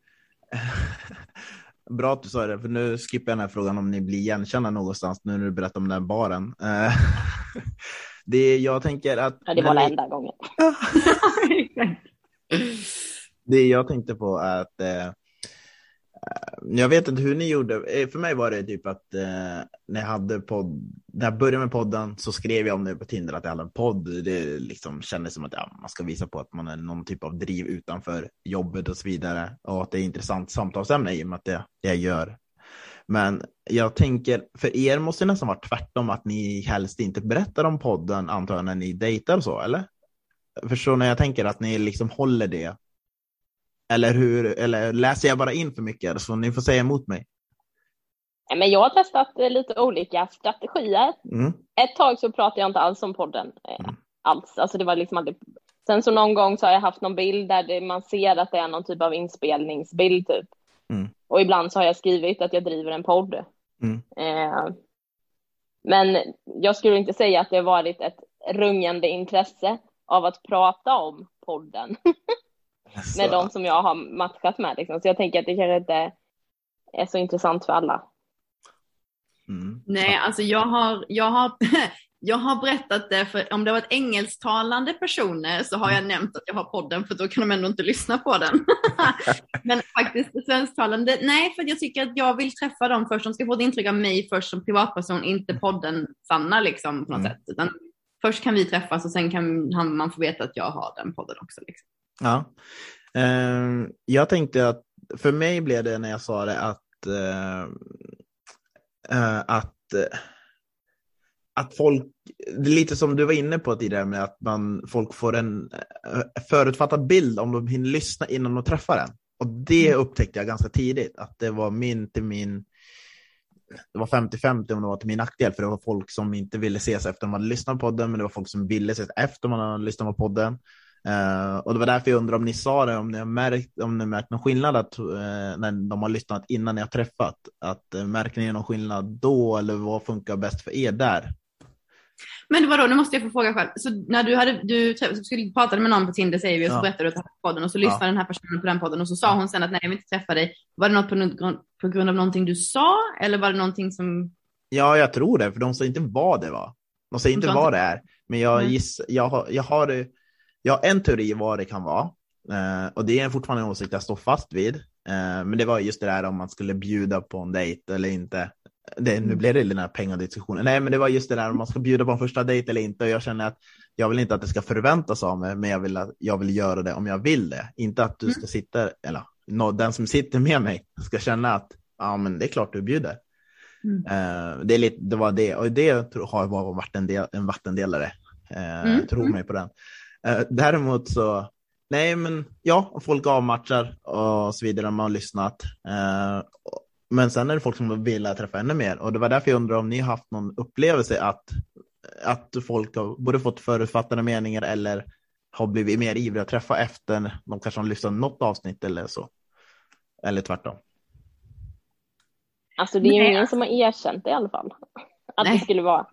bra att du sa det, för nu skippar jag den här frågan om ni blir igenkända någonstans nu när du berättar om den baren. Uh, det jag tänker att... Ja, det var den enda gången. det jag tänkte på är att jag vet inte hur ni gjorde. Eh, för mig var det typ att eh, när jag hade podd, när jag började med podden så skrev jag om det på Tinder att jag hade en podd. Det liksom kändes som att ja, man ska visa på att man är någon typ av driv utanför jobbet och så vidare och att det är intressant samtalsämne i och med att det, det jag gör men jag tänker, för er måste det nästan vara tvärtom, att ni helst inte berättar om podden, antar jag, när ni dejtar och så, eller? Förstår ni? Jag tänker att ni liksom håller det. Eller hur? Eller läser jag bara in för mycket? Så ni får säga emot mig. Men jag har testat lite olika strategier. Mm. Ett tag så pratade jag inte alls om podden. Eh, mm. Alls. Alltså det var liksom aldrig... Sen så någon gång så har jag haft någon bild där man ser att det är någon typ av inspelningsbild typ. Mm. Och ibland så har jag skrivit att jag driver en podd. Mm. Eh, men jag skulle inte säga att det har varit ett rungande intresse av att prata om podden med de som jag har matchat med. Liksom. Så jag tänker att det kanske inte är så intressant för alla. Mm. Nej, alltså jag har, jag har Jag har berättat det, för om det har varit engelsktalande personer så har jag mm. nämnt att jag har podden, för då kan de ändå inte lyssna på den. Men faktiskt svensktalande, nej, för jag tycker att jag vill träffa dem först. De ska få ett intryck av mig först som privatperson, inte podden Sanna liksom på något mm. sätt. Utan först kan vi träffas och sen kan man få veta att jag har den podden också. Liksom. Ja, uh, jag tänkte att för mig blev det när jag sa det att, uh, uh, att att folk, det är lite som du var inne på tidigare med att man, folk får en eh, förutfattad bild om de hinner lyssna innan de träffar en. Och det mm. upptäckte jag ganska tidigt, att det var min till min, det var 50-50 om det var till min nackdel, för det var folk som inte ville ses efter man hade lyssnat på podden, men det var folk som ville ses efter man hade lyssnat på podden. Uh, och det var därför jag undrar om ni sa det, om ni har märkt, om ni märkt någon skillnad att, uh, när de har lyssnat innan ni har träffat. Att, uh, märker ni någon skillnad då eller vad funkar bäst för er där? Men vadå, nu måste jag få fråga själv. Så när du, hade, du skulle prata med någon på Tinder säger vi och så ja. berättade du att du hade podden och så lyssnade ja. den här personen på den podden och så sa hon sen att nej jag vill inte träffa dig. Var det något på, på grund av någonting du sa eller var det någonting som? Ja, jag tror det, för de sa inte vad det var. De säger inte vad det är, men jag mm. giss, jag har, jag har, har en teori vad det kan vara. Uh, och det är fortfarande en åsikt jag står fast vid. Uh, men det var just det där om man skulle bjuda på en dejt eller inte. Det, nu mm. blev det den här pengadiskussionen. Nej, men det var just det där om man ska bjuda på en första dejt eller inte. Och jag känner att jag vill inte att det ska förväntas av mig, men jag vill, att, jag vill göra det om jag vill det. Inte att du mm. ska sitta, eller no, den som sitter med mig ska känna att ja, men det är klart du bjuder. Mm. Uh, det, är lite, det var det, och det har varit en, del, en vattendelare. Mm. Tro mig på den. Uh, däremot så, nej men ja, folk avmatchar och så vidare, man har lyssnat. Men sen är det folk som vill träffa ännu mer och det var därför jag undrar om ni har haft någon upplevelse att att folk har både fått förutfattade meningar eller har blivit mer ivriga att träffa efter de kanske har lyssnat något avsnitt eller så? Eller tvärtom? Alltså det är ju ingen som har erkänt det i alla fall. Att Nej. det skulle vara.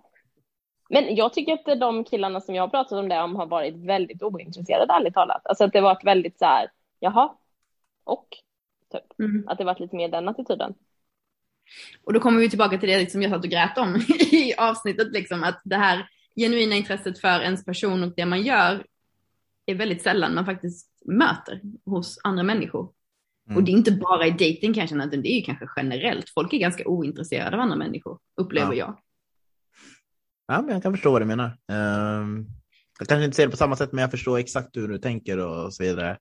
Men jag tycker att de killarna som jag har pratat om det om har varit väldigt ointresserade ärligt talat. Alltså att det varit väldigt så här, jaha, och typ. Mm. Att det varit lite mer den attityden. Och då kommer vi tillbaka till det som liksom jag satt och grät om i avsnittet, liksom, att det här genuina intresset för ens person och det man gör är väldigt sällan man faktiskt möter hos andra människor. Mm. Och det är inte bara i dating kanske, utan det är ju kanske generellt. Folk är ganska ointresserade av andra människor, upplever ja. jag. Ja, men jag kan förstå vad du menar. Um, jag kanske inte ser det på samma sätt, men jag förstår exakt hur du tänker och så vidare.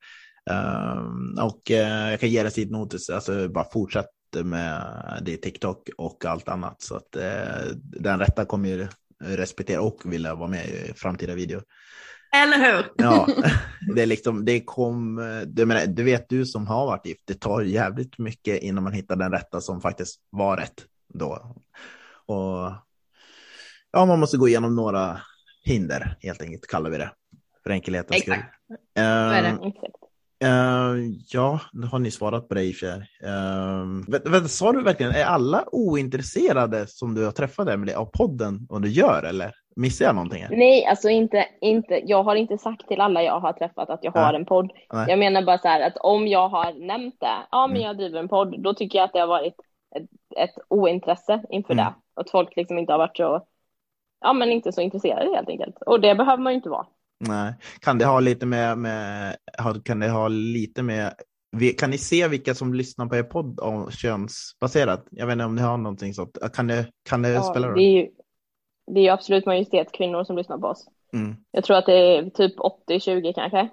Um, och uh, jag kan ge dig tid notis, alltså bara fortsätt med det TikTok och allt annat. Så att uh, den rätta kommer ju respektera och vilja vara med i framtida videor. Eller hur? ja, det är liksom, det kom, du, menar, du vet du som har varit gift, det tar jävligt mycket innan man hittar den rätta som faktiskt var rätt då. Och ja, man måste gå igenom några hinder helt enkelt, kallar vi det. För enkelhetens skull. Exakt. Uh, är det. Uh, ja, nu har ni svarat på det i och för uh, Sa du verkligen, är alla ointresserade som du har träffat Emelie av podden och du gör eller? Missar jag någonting? Här? Nej, alltså inte, inte, jag har inte sagt till alla jag har träffat att jag har en podd. Nej. Jag menar bara så här att om jag har nämnt det, ja men mm. jag driver en podd, då tycker jag att det har varit ett, ett ointresse inför mm. det. Att folk liksom inte har varit så ja, men inte så intresserade helt enkelt. Och det behöver man ju inte vara. Nej, kan det ha lite med, med kan det ha lite med kan ni se vilka som lyssnar på er podd om könsbaserat? Jag vet inte om ni har någonting sånt. Kan det, kan det ja, spela roll? Det är, ju, det är ju absolut majoritet kvinnor som lyssnar på oss. Mm. Jag tror att det är typ 80-20 kanske.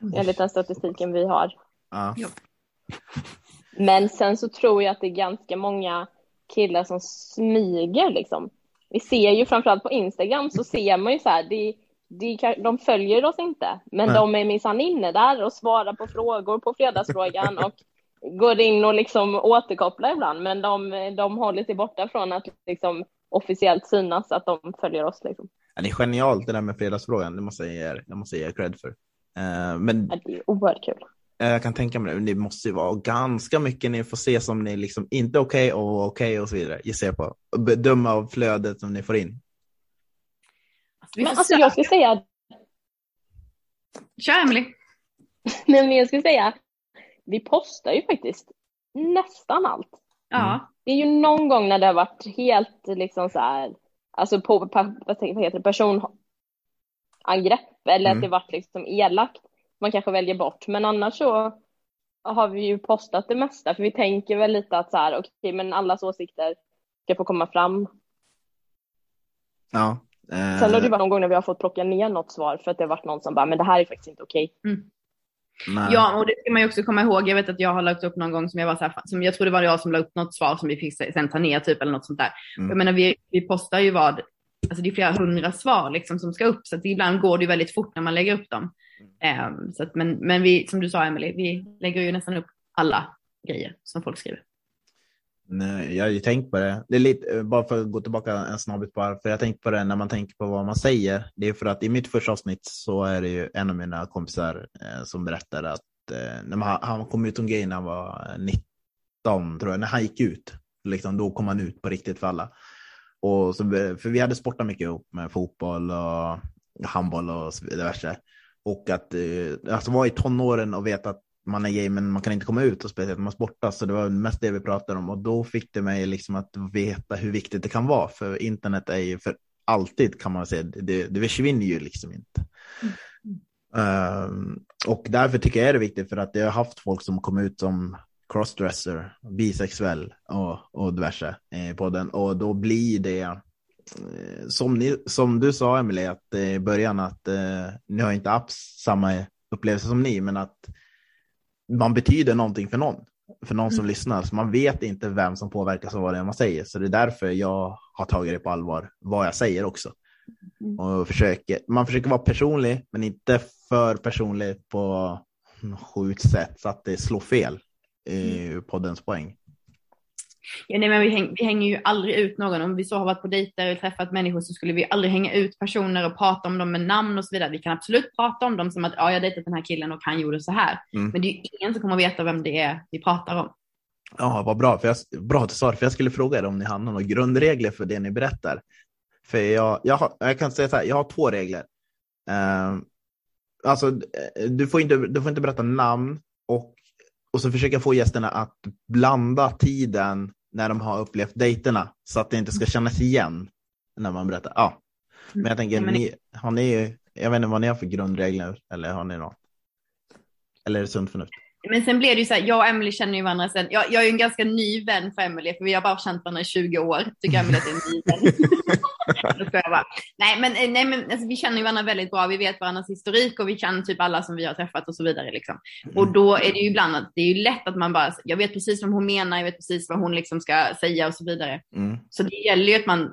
Mm. Enligt den statistiken vi har. Ja. Men sen så tror jag att det är ganska många killar som smyger liksom vi ser ju framförallt på Instagram så ser man ju så här, de, de, de följer oss inte, men Nej. de är minsann inne där och svarar på frågor på fredagsfrågan och går in och liksom återkopplar ibland, men de, de håller sig borta från att liksom officiellt synas att de följer oss. Liksom. Ja, det är genialt det där med fredagsfrågan, det måste jag ge er, det måste jag ge er cred för. Uh, men... Ja, det är oerhört kul. Eh, jag kan tänka mig det, det måste ju vara ganska mycket ni får se som ni liksom inte okej okay och okej okay och så vidare. Gissar jag på. Bedöma av flödet som ni får in. Men alltså jag skulle säga. Kör Emily. Nej men jag skulle säga. Vi postar ju faktiskt nästan allt. Ja. Mm. Det är ju någon gång när det har varit helt liksom så här. Alltså på vad heter det, personangrepp eller mm. att det varit liksom elakt man kanske väljer bort. Men annars så har vi ju postat det mesta, för vi tänker väl lite att så här, okej, okay, men allas åsikter ska få komma fram. Ja. Eh... Sen har det varit någon gång när vi har fått plocka ner något svar för att det har varit någon som bara, men det här är faktiskt inte okej. Okay. Mm. Ja, och det ska man ju också komma ihåg. Jag vet att jag har lagt upp någon gång som jag var så här, som jag tror det var jag som la upp något svar som vi fick sen ta ner typ eller något sånt där. Mm. Jag menar, vi, vi postar ju vad, alltså det är flera hundra svar liksom som ska upp, så att ibland går det ju väldigt fort när man lägger upp dem. Um, så att, men, men vi, som du sa Emelie, vi lägger ju nästan upp alla grejer som folk skriver. Nej, jag har ju tänkt på det. det är lite, bara för att gå tillbaka en snabbis bara, för jag tänkt på det när man tänker på vad man säger. Det är för att i mitt första avsnitt så är det ju en av mina kompisar eh, som berättar att eh, när man, han kom ut om grejen när han var 19, tror jag, när han gick ut, liksom, då kom han ut på riktigt för alla. Och så, för vi hade sportat mycket ihop med fotboll och handboll och diverse. Och att eh, alltså vara i tonåren och veta att man är gay men man kan inte komma ut och speciellt man sportar. Så det var mest det vi pratade om och då fick det mig liksom att veta hur viktigt det kan vara. För internet är ju för alltid kan man säga, det, det försvinner ju liksom inte. Mm. Um, och därför tycker jag är det viktigt för att jag har haft folk som kom ut som crossdresser, bisexuell och, och diverse i podden och då blir det Eh, som, ni, som du sa Emelie, att eh, i början att eh, ni har inte haft samma upplevelse som ni, men att man betyder någonting för någon, för någon som mm. lyssnar. Så man vet inte vem som påverkas av vad det är man säger. Så det är därför jag har tagit det på allvar, vad jag säger också. Mm. Och försöker, man försöker vara personlig, men inte för personlig på sjukt sätt så att det slår fel i mm. poddens poäng. Ja, nej, men vi, häng, vi hänger ju aldrig ut någon. Om vi så har varit på dejter och träffat människor så skulle vi aldrig hänga ut personer och prata om dem med namn och så vidare. Vi kan absolut prata om dem som att ja, jag dejtat den här killen och han gjorde så här. Mm. Men det är ju ingen som kommer att veta vem det är vi pratar om. Ja, vad bra. För jag, bra att du sa det, för jag skulle fråga er om ni har några grundregler för det ni berättar. För jag, jag, har, jag kan säga så här, jag har två regler. Uh, alltså, eh, du får, inte, du får inte berätta namn och, och så försöka få gästerna att blanda tiden när de har upplevt dejterna så att det inte ska kännas igen när man berättar. Ja. Men jag tänker, men- ni, har ni, jag vet inte vad ni har för grundregler eller har ni något? Eller är det sunt förnuft? Men sen blev det ju så här, jag och Emily känner ju varandra sen. Jag, jag är ju en ganska ny vän för Emily, för vi har bara känt varandra i 20 år. Tycker Emily att det är en ny vän. Nej, men, nej, men alltså, vi känner ju varandra väldigt bra. Vi vet varandras historik och vi kan typ alla som vi har träffat och så vidare. Liksom. Och då är det ju ibland att det är ju lätt att man bara, jag vet precis vad hon menar, jag vet precis vad hon liksom ska säga och så vidare. Mm. Så det gäller ju att man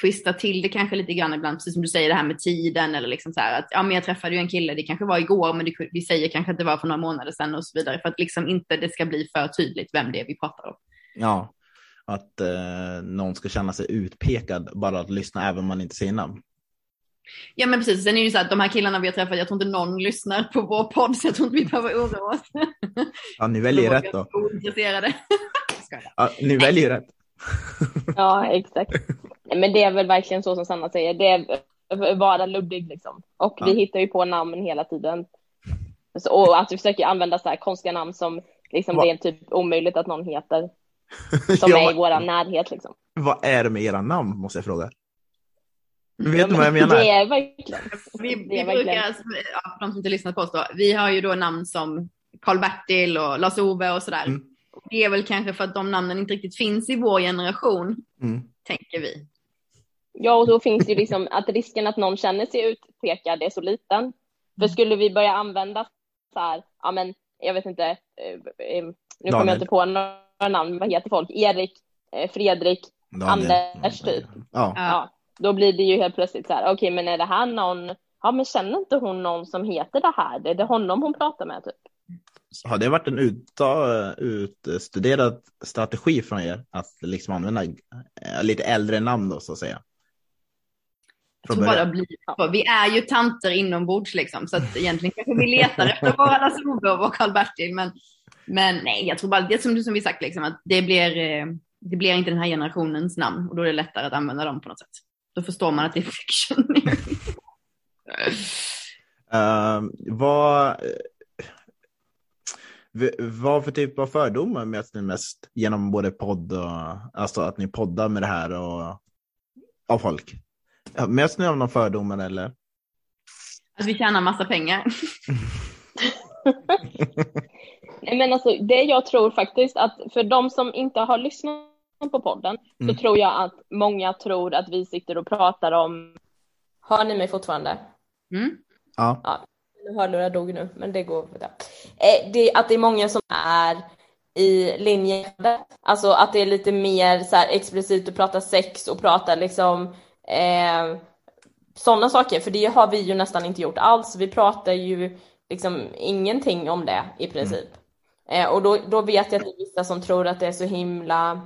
twistar till det kanske lite grann ibland, precis som du säger det här med tiden eller liksom så här att ja, men jag träffade ju en kille, det kanske var igår, men det, vi säger kanske att det var för några månader sedan och så vidare för att liksom inte det ska bli för tydligt vem det är vi pratar om. Ja, att eh, någon ska känna sig utpekad bara att lyssna även om man inte säger namn. Ja, men precis. Sen är det ju så att de här killarna vi har träffat, jag tror inte någon lyssnar på vår podd, så jag tror inte vi behöver oroa oss. Ja, ni väljer rätt då. Ointresserade. Ja, ni väljer rätt. Ja, exakt. Nej, Men det är väl verkligen så som Sanna säger, det är vara luddig liksom. Och vi Ja. hittar ju på namn hela tiden. Så, och att vi försöker använda så här konstiga namn som liksom Va? det är typ omöjligt att någon heter. Som Ja, är i vår närhet liksom. Vad är det med era namn måste jag fråga? Vet Ja, du vad jag men menar? Det är verkligen. Vi, Det vi är brukar, verkligen. alltså, ja, för de som inte lyssnat på oss då, vi har ju då namn som Karl-Bertil och Lars-Ove och sådär. Mm. Det är väl kanske för att de namnen inte riktigt finns i vår generation, Mm. tänker vi. Ja, och då finns det ju liksom att risken att någon känner sig utpekad är så liten. För skulle vi börja använda så här, ja men jag vet inte, eh, eh, nu kommer jag inte på några namn, vad heter folk? Erik, eh, Fredrik, Daniel. Anders, typ. Ja. ja, då blir det ju helt plötsligt så här, okej men är det här någon, ja men känner inte hon någon som heter det här? Är det honom hon pratar med typ? Har det varit en utstuderad strategi från er att liksom använda eh, lite äldre namn då så att säga? Jag Från tror bara det. Vi är ju tanter inombords liksom, så att egentligen kanske vi letar efter våra Lars-Ove och Karl-Bertil, men, men nej, jag tror bara det som, som vi sagt, liksom, att det blir, eh, det blir inte den här generationens namn och då är det lättare att använda dem på något sätt. Då förstår man att det är fiction. Eh, vad, eh, vad för typ av fördomar möts ni mest genom både podd och alltså att ni poddar med det här och av folk? Möts ni av någon fördomar eller? Att vi tjänar massa pengar. Nej men alltså det jag tror faktiskt att för de som inte har lyssnat på podden Mm. så tror jag att många tror att vi sitter och pratar om Hör ni mig fortfarande? Mm. Ja. Nu hörlurar dog nu, men det går. Ja. Eh, det, att det är många som är i linje. Alltså att det är lite mer så här explicit att prata sex och prata liksom eh, sådana saker. För det har vi ju nästan inte gjort alls. Vi pratar ju liksom ingenting om det i princip. Eh, och då, då vet jag att det är vissa som tror att det är så himla,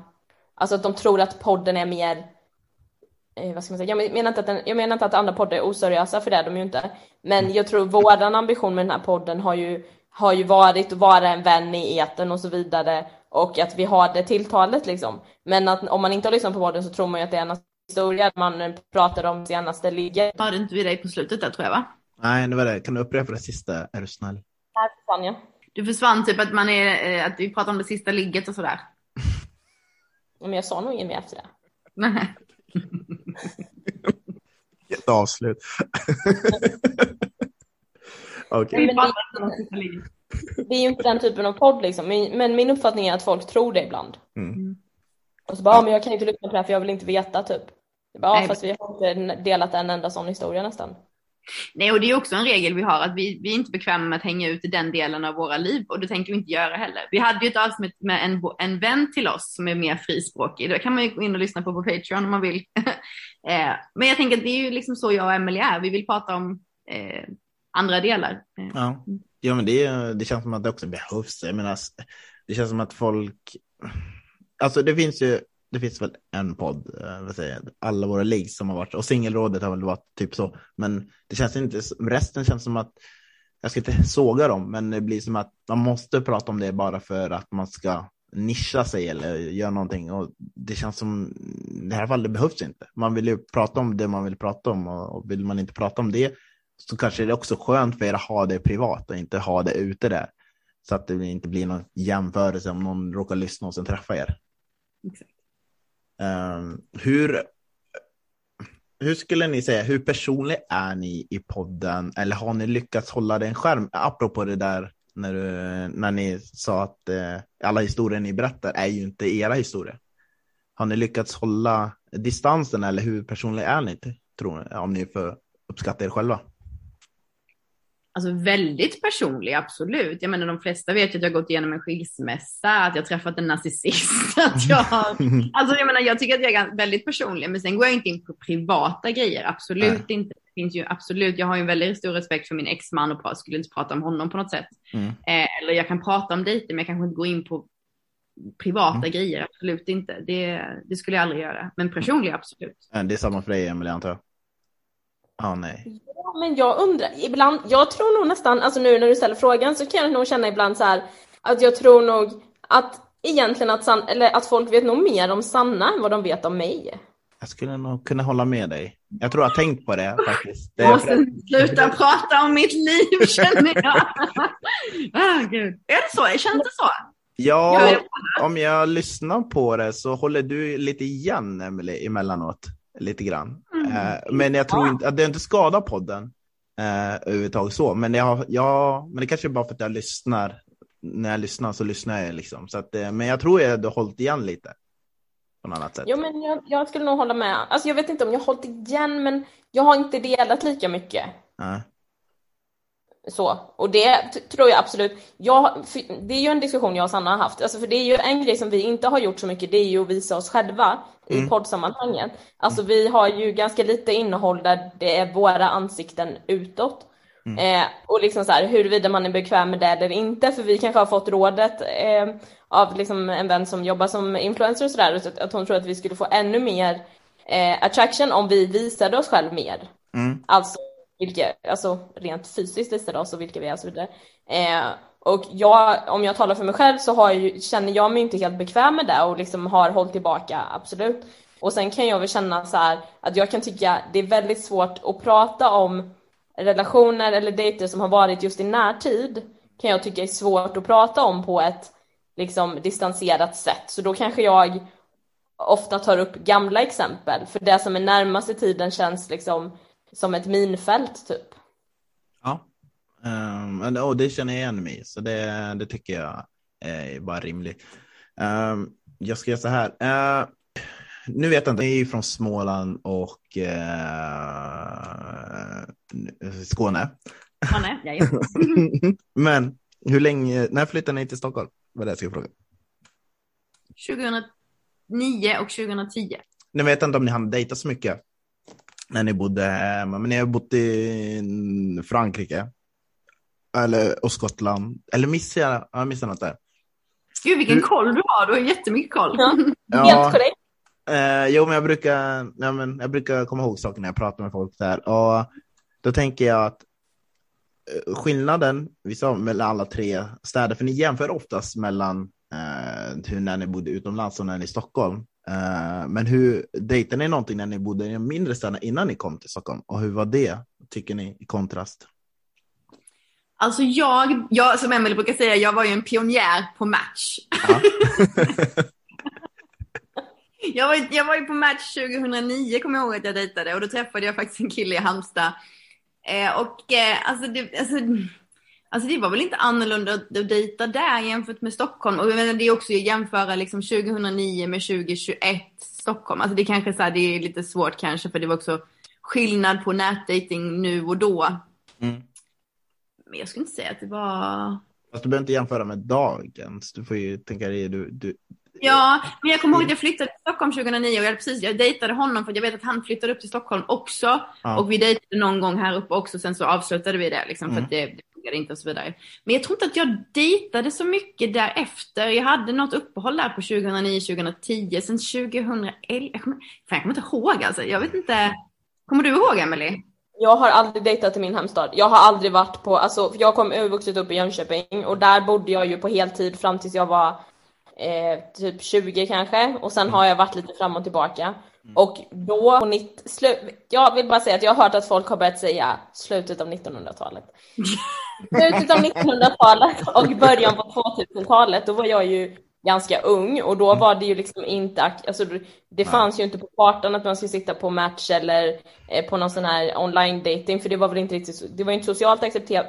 alltså att de tror att podden är mer eh, vad ska man säga? Jag menar, inte att den, jag menar inte att andra poddar är oseriösa, för det är de ju inte. Men jag tror våran ambition med den här podden har ju, har ju varit att vara en vän i eten och så vidare. Och att vi har det tilltalet liksom. Men att om man inte har lyssnat på podden så tror man ju att det är en historia man pratar om senaste ligger. Hörde inte vi dig på slutet där tror jag va? Nej, det var det. Kan du upprepa det sista? Är du snäll? Här försvann jag. Du försvann typ att man är, eh, att vi pratar om det sista ligget och sådär. Men jag sa nog inget mer efter det. Nej. Ett avslut. Om det är ju inte den typen av podd liksom. Men min uppfattning är att folk tror det ibland. Mm. Och så bara, ja. men jag kan inte lyssna på det här för jag vill inte veta typ. Jag bara, ja, fast vi har inte delat en enda sån historia nästan. Nej, och det är också en regel vi har att vi, vi är inte bekväma med att hänga ut i den delen av våra liv och det tänker vi inte göra heller. Vi hade ju ett avsnitt med en, en vän till oss som är mer frispråkig. Det kan man ju gå in och lyssna på på Patreon om man vill. eh, men jag tänker att det är ju liksom så jag och Emelie är. Vi vill prata om eh, andra delar. Eh. Ja. ja, men det, det känns som att det också behövs. Jag menar, det känns som att folk... alltså det finns ju, det finns väl en podd, eh, vad säger jag, alla våra liggs som har varit, och singelrådet har väl varit typ så, men det känns inte, resten känns som att, jag ska inte såga dem, men det blir som att man måste prata om det bara för att man ska nischa sig eller göra någonting. Och det känns som, i det här fallet behövs inte. Man vill ju prata om det man vill prata om och vill man inte prata om det så kanske det är också skönt för er att ha det privat och inte ha det ute där. Så att det inte blir någon jämförelse om någon råkar lyssna och sen träffa er. Exakt. Ehm, hur, hur skulle ni säga, hur personlig är ni i podden? Eller har ni lyckats hålla den skärm? Apropå det där när, du, när ni sa att eh, alla historier ni berättar är ju inte era historier. Har ni lyckats hålla distansen eller hur personliga är ni? Tror ni, om ni får uppskatta er själva? Alltså väldigt personlig, absolut. Jag menar de flesta vet ju att jag har gått igenom en skilsmässa, att jag träffat en narcissist. Att jag, har, alltså jag menar jag tycker att jag är väldigt personlig, men sen går jag inte in på privata grejer, absolut Nej. inte. Det finns ju absolut, jag har ju en väldigt stor respekt för min exman och skulle inte prata om honom på något sätt. Mm. Eh, eller jag kan prata om dejter, men jag kanske inte går in på privata mm. grejer, absolut inte. Det, det skulle jag aldrig göra, men personlig absolut. Det är samma för dig, Emelie, antar jag? Ja, nej. Ja, men jag undrar, ibland, jag tror nog nästan, alltså nu när du ställer frågan så kan jag nog känna ibland så här att jag tror nog att egentligen att, San, eller att folk vet nog mer om Sanna än vad de vet om mig. Jag skulle nog kunna hålla med dig. Jag tror jag har tänkt på det faktiskt. Det jag måste sluta prata om mitt liv känner jag. ah, Gud. Är det så? Känns det så? Ja, om jag lyssnar på det så håller du lite igen, Emelie, emellanåt lite grann. Mm. Eh, men jag tror inte, att det inte skadar podden eh, överhuvudtaget så. Men, jag, jag, men det kanske är bara för att jag lyssnar. När jag lyssnar så lyssnar jag liksom. Så att, eh, men jag tror jag har hållit igen lite. På något annat sätt. Jo, men jag, jag, skulle nog hålla med. Alltså jag vet inte om jag har hållit igen, men jag har inte delat lika mycket. Äh. Så, och det tror jag absolut. Jag, det är ju en diskussion jag och Sanna har haft. Alltså för det är ju en grej som vi inte har gjort så mycket, det är ju att visa oss själva i mm. poddsammanhanget. Alltså vi har ju ganska lite innehåll där det är våra ansikten utåt. Mm. Eh, och liksom så här, huruvida man är bekväm med det eller inte, för vi kanske har fått rådet eh, av liksom en vän som jobbar som influencer och sådär, att hon tror att vi skulle få ännu mer eh, attraction om vi visade oss själv mer. Mm. Alltså vilka, alltså rent fysiskt visade oss och vilka vi är och så vidare. Och jag, om jag talar för mig själv så har jag, känner jag mig inte helt bekväm med det och liksom har hållit tillbaka, absolut. Och sen kan jag väl känna så här att jag kan tycka det är väldigt svårt att prata om relationer eller dejter som har varit just i närtid kan jag tycka är svårt att prata om på ett liksom distanserat sätt. Så då kanske jag ofta tar upp gamla exempel för det som är närmaste tiden känns liksom som ett minfält typ. Um, och det känner jag igen mig så det, det tycker jag är bara rimligt. Um, jag ska göra så här. Uh, nu vet jag inte, ni är från Småland och uh, Skåne. Skåne, ja, Men hur länge, när flyttade ni till Stockholm? Vad det jag ska fråga. 2009 och 2010. Nu vet jag inte om ni hann dejta så mycket när ni bodde hemma, men ni har bott i Frankrike. Eller, och Skottland. Eller missar jag? Jag missar något där. Gud vilken du... koll du har, du har jättemycket koll. Ja, helt korrekt. Eh, jo, men jag brukar, ja, men jag brukar komma ihåg saker när jag pratar med folk där. Och då tänker jag att eh, skillnaden vi sa mellan alla tre städer, för ni jämför oftast mellan eh, hur när ni bodde utomlands och när ni är i Stockholm. Uh, men hur dejtade ni någonting när ni bodde i de mindre städerna innan ni kom till Stockholm? Och hur var det, tycker ni, i kontrast? Alltså jag, jag som Emelie brukar säga, jag var ju en pionjär på Match. Ja. jag, var, jag var ju på Match 2009, kommer jag ihåg att jag dejtade. Och då träffade jag faktiskt en kille i Halmstad. Eh, och eh, alltså, det, alltså Alltså det var väl inte annorlunda att dejta där jämfört med Stockholm. Och det är också att jämföra liksom 2009 med 2021 Stockholm. Alltså det kanske så här, det är lite svårt kanske för det var också skillnad på nätdating nu och då. Mm. Men jag skulle inte säga att det var... Fast du behöver inte jämföra med dagens. Du får ju tänka dig, du, du, Ja, men jag kommer ihåg att jag flyttade till Stockholm 2009 och jag, precis, jag dejtade honom för jag vet att han flyttade upp till Stockholm också. Ja. Och vi dejtade någon gång här uppe också, sen så avslutade vi det liksom, mm. för att det, funkade inte och så vidare. Men jag tror inte att jag dejtade så mycket därefter. Jag hade något uppehåll där på 2009-2010, sen 2011, jag kommer, fan, jag kommer inte ihåg alltså. Jag vet inte. Kommer du ihåg Emily? Jag har aldrig dejtat i min hemstad. Jag har aldrig varit på, alltså jag kom övervuxit upp i Jönköping och där bodde jag ju på heltid fram tills jag var eh, typ 20 kanske och sen har jag varit lite fram och tillbaka. Mm. Och då, på jag vill bara säga att jag har hört att folk har börjat säga slutet av 1900-talet. slutet av 1900-talet och början på 2000-talet, då var jag ju ganska ung och då var det ju liksom inte, alltså det fanns ju inte på kartan att man skulle sitta på match eller eh, på någon sån här online dating för det var väl inte riktigt, det var inte socialt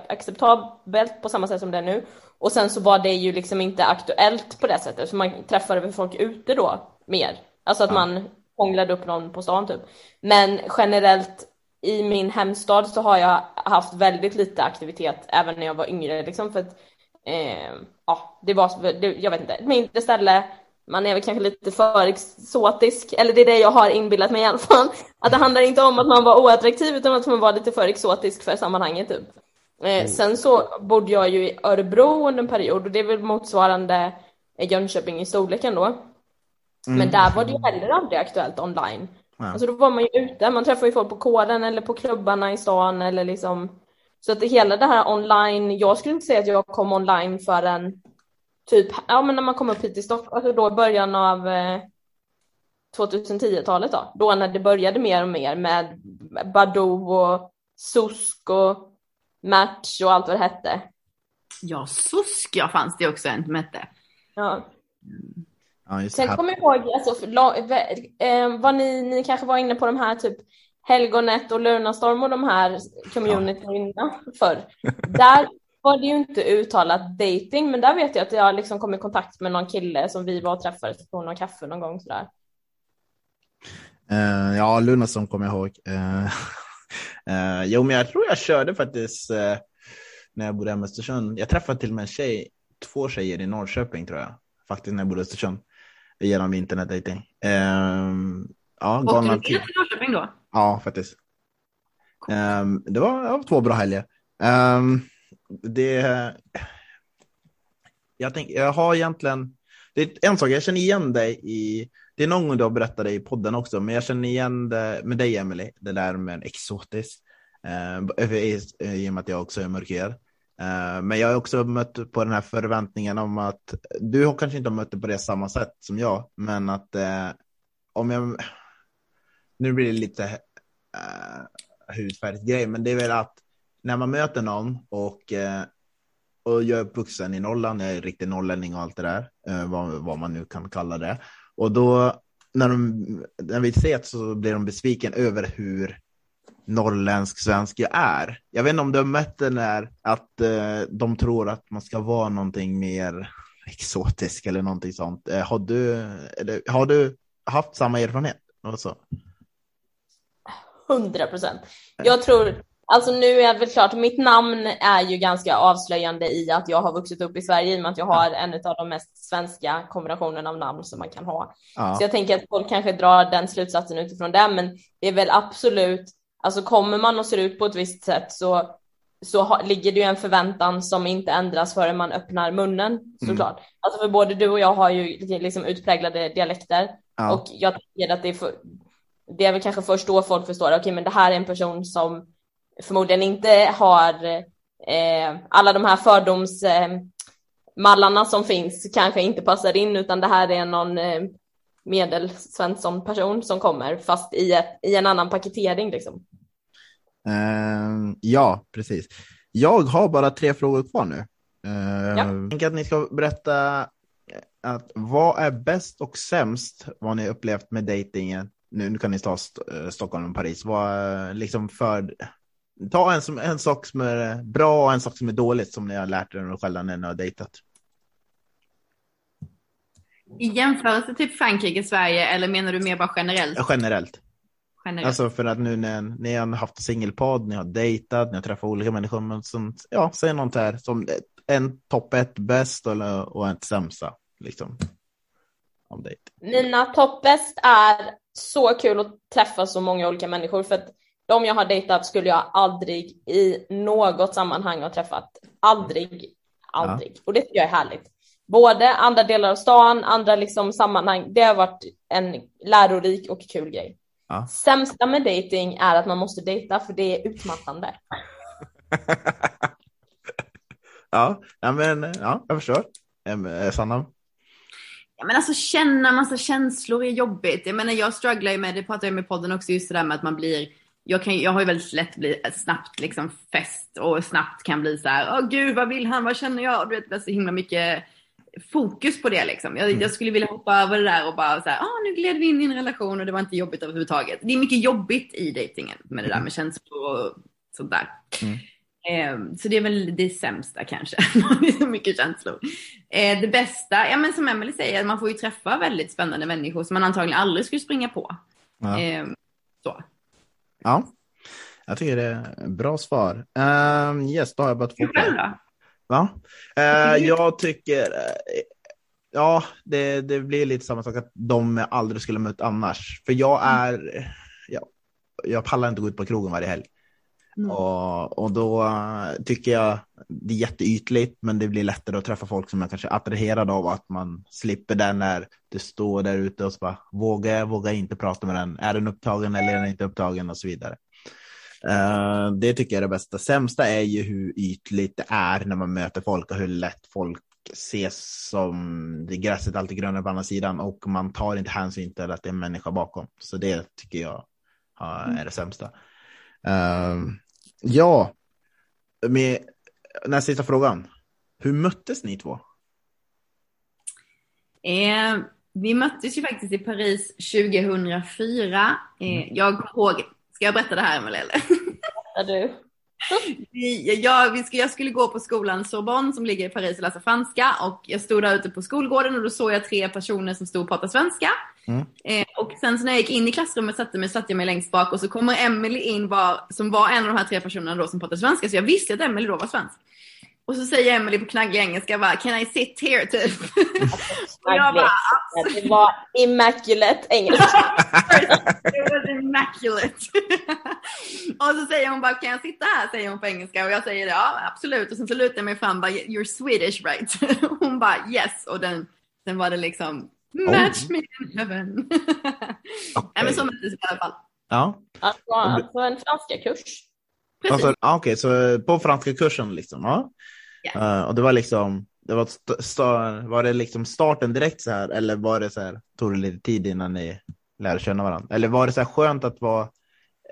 acceptabelt på samma sätt som det är nu. Och sen så var det ju liksom inte aktuellt på det sättet, för man träffade väl folk ute då mer. Alltså att ja. man hånglade upp någon på stan typ. Men generellt i min hemstad så har jag haft väldigt lite aktivitet även när jag var yngre liksom för att eh, ja, det var, det, jag vet inte, ett mindre ställe, man är väl kanske lite för exotisk, eller det är det jag har inbillat mig i alla fall. Att det handlar inte om att man var oattraktiv utan att man var lite för exotisk för sammanhanget typ. Eh, mm. Sen så bodde jag ju i Örebro under en period och det är väl motsvarande Jönköping i storleken då. Mm. Men där var det ju heller aldrig aktuellt online. Ja. Alltså då var man ju ute, man träffade ju folk på kåren eller på klubbarna i stan eller liksom så att det hela det här online, jag skulle inte säga att jag kom online förrän typ, ja men när man kom upp hit till Stockholm, alltså då början av eh, 2010-talet då, då när det började mer och mer med Badoo och Susk och Match och allt vad det hette. Ja, Susk ja fanns det också en som hette. Ja. ja Sen kommer jag ihåg, alltså, eh, vad ni, ni kanske var inne på de här typ Helgonet och Lunarstorm och de här communityna ja. förr. Där var det ju inte uttalat dating, men där vet jag att jag liksom kom i kontakt med någon kille som vi var och träffades på någon kaffe någon gång sådär. Uh, ja, Lunarstorm kommer jag ihåg. Uh, uh, jo, men jag tror jag körde faktiskt uh, när jag bodde hemma i Östersund. Jag träffade till och med en tjej, två tjejer i Norrköping tror jag, faktiskt när jag bodde i Östersund, genom internetdating. Uh, ja, Åkte du till Norrköping då? Ja, faktiskt. Um, det, var, det var två bra helger. Um, det, jag, tänk, jag har egentligen, det är en sak, jag känner igen dig i, det är någon gång du har berättat det i podden också, men jag känner igen det med dig Emily, det där med exotisk, uh, i, i och med att jag också är mörkhyad. Uh, men jag har också mött på den här förväntningen om att du har kanske inte mött det på det samma sätt som jag, men att uh, om jag nu blir det lite Eh, hudfärgsgrej, men det är väl att när man möter någon och, uh, och jag är uppvuxen i Norrland, jag är riktig norrlänning och allt det där, uh, vad, vad man nu kan kalla det. Och då när, de, när vi ses så blir de besviken över hur norrländsk svensk jag är. Jag vet inte om du har mött den där att uh, de tror att man ska vara någonting mer exotisk eller någonting sånt. Uh, har, du, eller, har du haft samma erfarenhet? Alltså? 100 procent. Jag tror, alltså nu är väl klart, mitt namn är ju ganska avslöjande i att jag har vuxit upp i Sverige i och med att jag har en av de mest svenska kombinationerna av namn som man kan ha. Ja. Så jag tänker att folk kanske drar den slutsatsen utifrån det, men det är väl absolut, alltså kommer man och ser ut på ett visst sätt så så ha, ligger det ju en förväntan som inte ändras förrän man öppnar munnen såklart. Mm. Alltså för både du och jag har ju liksom utpräglade dialekter ja. och jag tänker att det är, för, det är väl kanske först då folk förstår, okej okay, men det här är en person som förmodligen inte har eh, alla de här fördomsmallarna eh, som finns kanske inte passar in utan det här är någon eh, medelsvensson person som kommer fast i, ett, i en annan paketering liksom. Uh, ja, precis. Jag har bara tre frågor kvar nu. Uh, ja. Jag tänker att ni ska berätta att vad är bäst och sämst vad ni upplevt med dejtingen nu, nu kan ni ta St eh, Stockholm och Paris, vad, liksom för, ta en, som, en sak som är bra och en sak som är dåligt som ni har lärt er själva när ni har dejtat. I jämförelse till Frankrike, Sverige eller menar du mer bara generellt? Generellt. generellt. Alltså för att nu när ni har haft singelpodd, ni har dejtat, ni har träffat olika människor, men som, ja, säg något här som en topp ett bäst eller, och en sämsta. Liksom, om dejt. Mina topp bäst är så kul att träffa så många olika människor för att de jag har dejtat skulle jag aldrig i något sammanhang ha träffat. Aldrig, aldrig. Ja. Och det tycker jag är härligt. Både andra delar av stan, andra liksom sammanhang. Det har varit en lärorik och kul grej. Ja. Sämsta med dating är att man måste dejta för det är utmattande. ja, ja, men ja, jag förstår. Eh, Sanna? Ja, men alltså känna massa känslor är jobbigt. Jag menar jag strugglar ju med, det pratar jag med podden också, just det där med att man blir jag, kan, jag har ju väldigt lätt bli snabbt liksom fest och snabbt kan bli så här, åh gud vad vill han, vad känner jag? Du vet, det är så himla mycket fokus på det liksom. Jag, jag, skulle vilja hoppa över det där och bara så här, ah, nu gled vi in i en relation och det var inte jobbigt överhuvudtaget. Det är mycket jobbigt i dejtingen med det där med känslor och sånt där. Mm. Eh, så det är väl det sämsta kanske. det är så mycket känslor. Eh, det bästa, ja men som Emelie säger, man får ju träffa väldigt spännande människor som man antagligen aldrig skulle springa på. Ja. Eh, så. Ja, jag tycker det är bra svar. Um, yes, då har jag bara två kvar. Va? Uh, jag tycker, uh, ja, det, det blir lite samma sak att de aldrig skulle mött annars. För jag mm. är, ja, jag pallar inte gå ut på krogen varje helg. Mm. Och, och då eh, tycker jag det är jätteytligt, men det blir lättare att träffa folk som är kanske attraherad av att man slipper den när du står där ute och så bara vågar jag, vågar inte prata med den. Är den upptagen eller är den inte upptagen och så vidare. Uh, det tycker jag är det bästa. Sämsta är ju hur ytligt det är när man möter folk och hur lätt folk ses som det gräset alltid grönare på andra sidan och man tar inte hänsyn till att det är en människa bakom. Så det tycker jag uh, är det sämsta. Uh, ja, med den sista frågan. Hur möttes ni två? Eh, vi möttes ju faktiskt i Paris 2004. Eh, mm. Jag kommer ihåg, ska jag berätta det här Emelie? Ja, du. Jag, vi skulle, jag skulle gå på skolan Sorbonne som ligger i Paris och läsa franska och jag stod där ute på skolgården och då såg jag tre personer som stod och pratade svenska. Mm. Eh, och sen så när jag gick in i klassrummet satte, mig, satte jag mig längst bak och så kommer Emily in var, som var en av de här tre personerna då som pratade svenska så jag visste att Emily då var svensk. Och så säger Emily på knagglig engelska bara, can I sit here typ? och jag bara, det var immaculate engelska. it was immaculate. och så säger hon bara, kan jag sitta här? Säger hon på engelska och jag säger ja absolut. Och sen så lutar jag mig fram bara, you're Swedish right? hon bara yes. Och den, sen var det liksom match oh. made in heaven. okay. Nej men så möttes vi i alla fall. Ja. Alltså, alltså en franska kurs. Alltså, Okej, okay, så på franska kursen liksom? Ja. Yeah. Uh, och det var liksom, det var, var det liksom starten direkt så här eller var det så här, tog det lite tid innan ni lärde känna varandra? Eller var det så här skönt att vara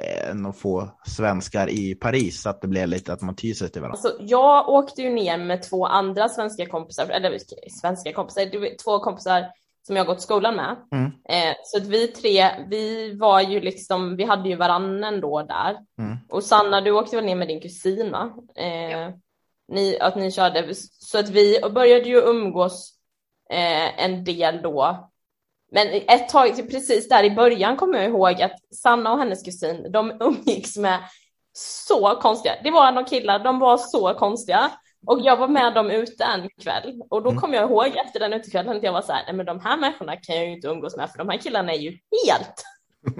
eh, få svenskar i Paris så att det blev lite att man tyr sig till varandra? Alltså, jag åkte ju ner med två andra svenska kompisar, eller svenska kompisar, två kompisar som jag gått skolan med. Mm. Eh, så att vi tre, vi var ju liksom, vi hade ju varannan då där. Mm. Och Sanna, du åkte väl ner med din kusin va? Eh, ja ni, att ni körde. Så att vi började ju umgås eh, en del då. Men ett tag, precis där i början kommer jag ihåg att Sanna och hennes kusin, de umgicks med så konstiga, det var några killar, de var så konstiga. Och jag var med dem ute en kväll och då mm. kom jag ihåg efter den utekvällen att jag var så här, nej men de här människorna kan jag ju inte umgås med för de här killarna är ju helt,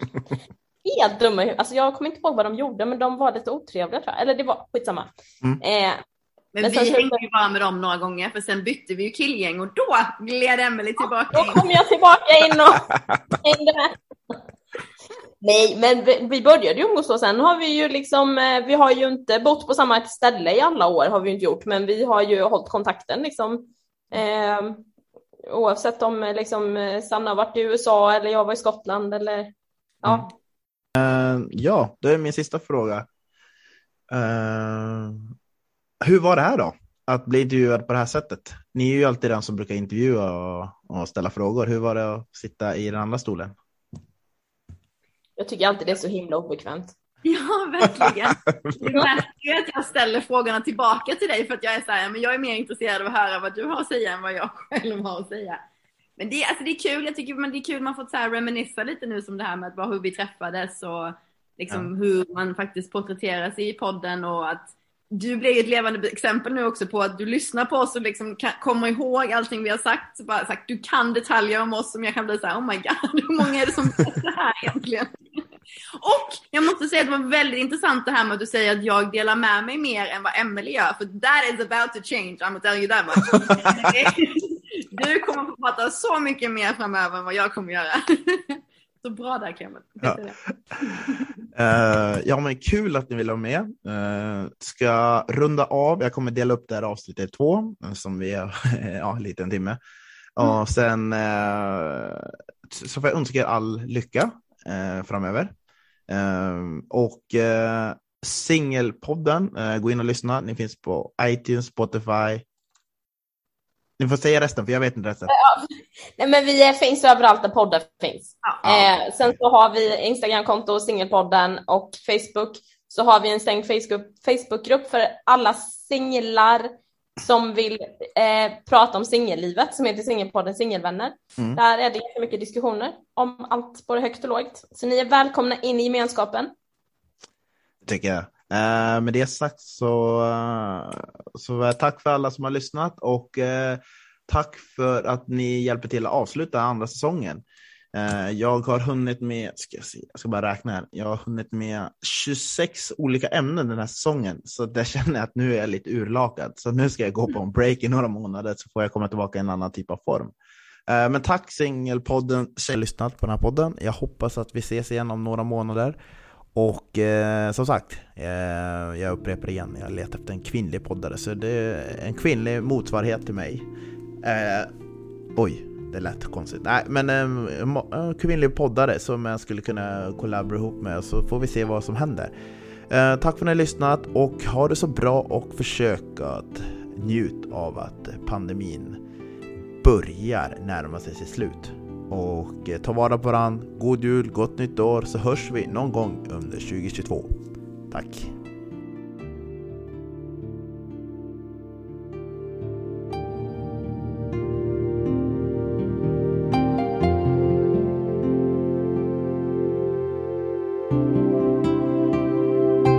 helt dumma Alltså jag kommer inte ihåg vad de gjorde men de var lite otrevliga tror jag, eller det var skitsamma. Mm. Eh, men, men vi hängde ju bara med dem några gånger för sen bytte vi ju killgäng och då gled Emelie tillbaka ja, Då kom jag tillbaka in och hängde med. Nej, men vi började ju umgås och sen har vi ju liksom, eh, vi har ju inte bott på samma ställe i alla år har vi inte gjort, men vi har ju hållit kontakten liksom. Eh, oavsett om eh, liksom eh, Sanna har varit i USA eller jag var i Skottland eller ja. Mm. Uh, ja, det är min sista fråga. Uh, hur var det här då? Att bli intervjuad på det här sättet? Ni är ju alltid den som brukar intervjua och, och ställa frågor. Hur var det att sitta i den andra stolen? Jag tycker alltid det är så himla obekvämt. Ja, verkligen. Det märker ju att jag ställer frågorna tillbaka till dig för att jag är så här, men jag är mer intresserad av att höra vad du har att säga än vad jag själv har att säga. Men det, alltså det är kul, jag tycker men det är kul man fått så här reminissa lite nu som det här med att, hur vi träffades och liksom ja. hur man faktiskt porträtteras i podden och att du blir ett levande exempel nu också på att du lyssnar på oss och liksom kan, kommer ihåg allting vi har sagt. Så bara sagt. Du kan detaljer om oss som jag kan bli så här, oh my god, hur många är det som vet det här egentligen? Och jag måste säga att det var väldigt intressant det här med att du säger att jag delar med mig mer än vad Emelie gör. För that is about to change, I'm gonna tell you that much. du kommer få prata så mycket mer framöver än vad jag kommer göra. Så bra där Clement. Ja. Uh, ja, men kul att ni vill vara med. Uh, ska runda av. Jag kommer dela upp det här avsnittet i två, som vi har ja, en liten timme. Mm. Och sen uh, så får jag önska er all lycka framöver. och singelpodden, gå in och lyssna. Ni finns på iTunes, Spotify, ni får säga resten, för jag vet inte resten. Ja. Nej, men vi finns överallt där poddar finns. Ja. Eh, sen så har vi Instagramkonto, Singelpodden och Facebook. Så har vi en stängd Facebookgrupp för alla singlar som vill eh, prata om singellivet som heter Singelpodden Singelvänner. Mm. Där är det mycket diskussioner om allt, både högt och lågt. Så ni är välkomna in i gemenskapen. Det tycker jag. Eh, med det sagt så, eh, så tack för alla som har lyssnat och eh, tack för att ni hjälper till att avsluta andra säsongen. Eh, jag har hunnit med, ska jag, se, jag ska bara räkna här, jag har hunnit med 26 olika ämnen den här säsongen, så det känner jag att nu är jag lite urlakad. Så nu ska jag gå på en break i några månader så får jag komma tillbaka i en annan typ av form. Eh, men tack Singelpodden, som lyssnat på den här podden. Jag hoppas att vi ses igen om några månader. Och eh, som sagt, eh, jag upprepar igen, jag letar efter en kvinnlig poddare, så det är en kvinnlig motsvarighet till mig. Eh, oj, det lät konstigt. Nej, men eh, en eh, kvinnlig poddare som jag skulle kunna kollaborera ihop med, så får vi se vad som händer. Eh, tack för att ni har lyssnat och ha det så bra och försök att njut av att pandemin börjar närma sig sitt slut. Och eh, ta vara på varandra. God jul, gott nytt år så hörs vi någon gång under 2022. Tack!